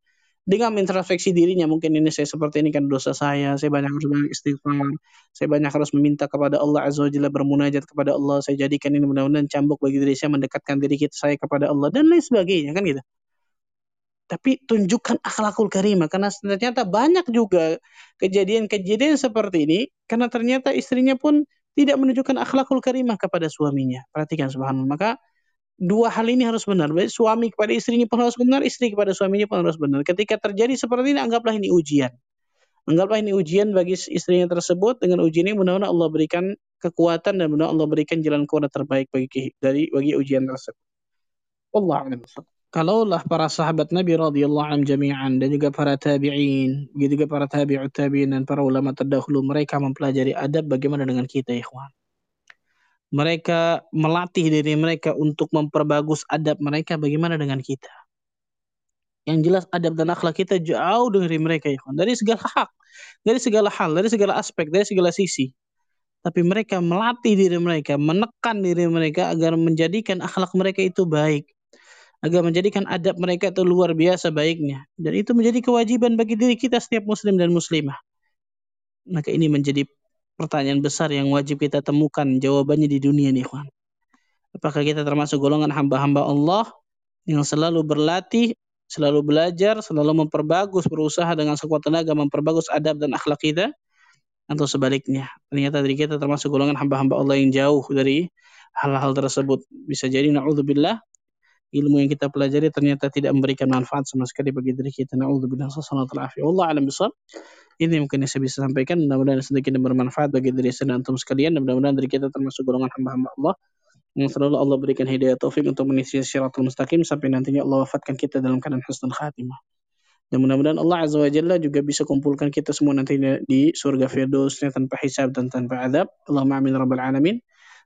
S1: dengan introspeksi dirinya mungkin ini saya seperti ini kan dosa saya, saya banyak harus banyak istighfar, saya banyak harus meminta kepada Allah azza wajalla bermunajat kepada Allah, saya jadikan ini mudah-mudahan cambuk bagi diri saya mendekatkan diri kita saya kepada Allah dan lain sebagainya kan gitu tapi tunjukkan akhlakul karimah karena ternyata banyak juga kejadian-kejadian seperti ini karena ternyata istrinya pun tidak menunjukkan akhlakul karimah kepada suaminya. Perhatikan subhanallah. Maka dua hal ini harus benar. Baik suami kepada istrinya pun harus benar, istri kepada suaminya pun harus benar. Ketika terjadi seperti ini anggaplah ini ujian. Anggaplah ini ujian bagi istrinya tersebut dengan ujian ini mudah-mudahan Allah berikan kekuatan dan mudah-mudahan Allah berikan jalan keluar terbaik bagi dari bagi ujian tersebut. Allah kalaulah para sahabat Nabi radhiyallahu anhum jami'an dan juga para tabi'in, begitu juga para tabi'ut tabi'in dan para ulama terdahulu mereka mempelajari adab bagaimana dengan kita ikhwan. Mereka melatih diri mereka untuk memperbagus adab mereka bagaimana dengan kita. Yang jelas adab dan akhlak kita jauh dari mereka ya Dari segala hak, dari segala hal, dari segala aspek, dari segala sisi. Tapi mereka melatih diri mereka, menekan diri mereka agar menjadikan akhlak mereka itu baik. Agar menjadikan adab mereka itu luar biasa baiknya. Dan itu menjadi kewajiban bagi diri kita setiap muslim dan muslimah. Maka ini menjadi pertanyaan besar yang wajib kita temukan jawabannya di dunia nih, Ikhwan. Apakah kita termasuk golongan hamba-hamba Allah yang selalu berlatih selalu belajar, selalu memperbagus, berusaha dengan sekuat tenaga memperbagus adab dan akhlak kita, atau sebaliknya. Ternyata diri kita termasuk golongan hamba-hamba Allah yang jauh dari hal-hal tersebut. Bisa jadi na'udzubillah ilmu yang kita pelajari ternyata tidak memberikan manfaat sama sekali bagi diri kita. Na'udzubillah Allah alam bisawab. Ini mungkin yang saya bisa sampaikan. Mudah-mudahan sedikit bermanfaat bagi diri saya dan antum sekalian. Mudah-mudahan diri kita termasuk golongan hamba-hamba Allah yang selalu Allah berikan hidayah taufik untuk menisi syaratul mustaqim sampai nantinya Allah wafatkan kita dalam keadaan husnul khatimah. Dan mudah-mudahan Allah Azza wa Jalla juga bisa kumpulkan kita semua nantinya di surga Firdausnya tanpa hisab dan tanpa adab. Allahumma amin rabbal alamin.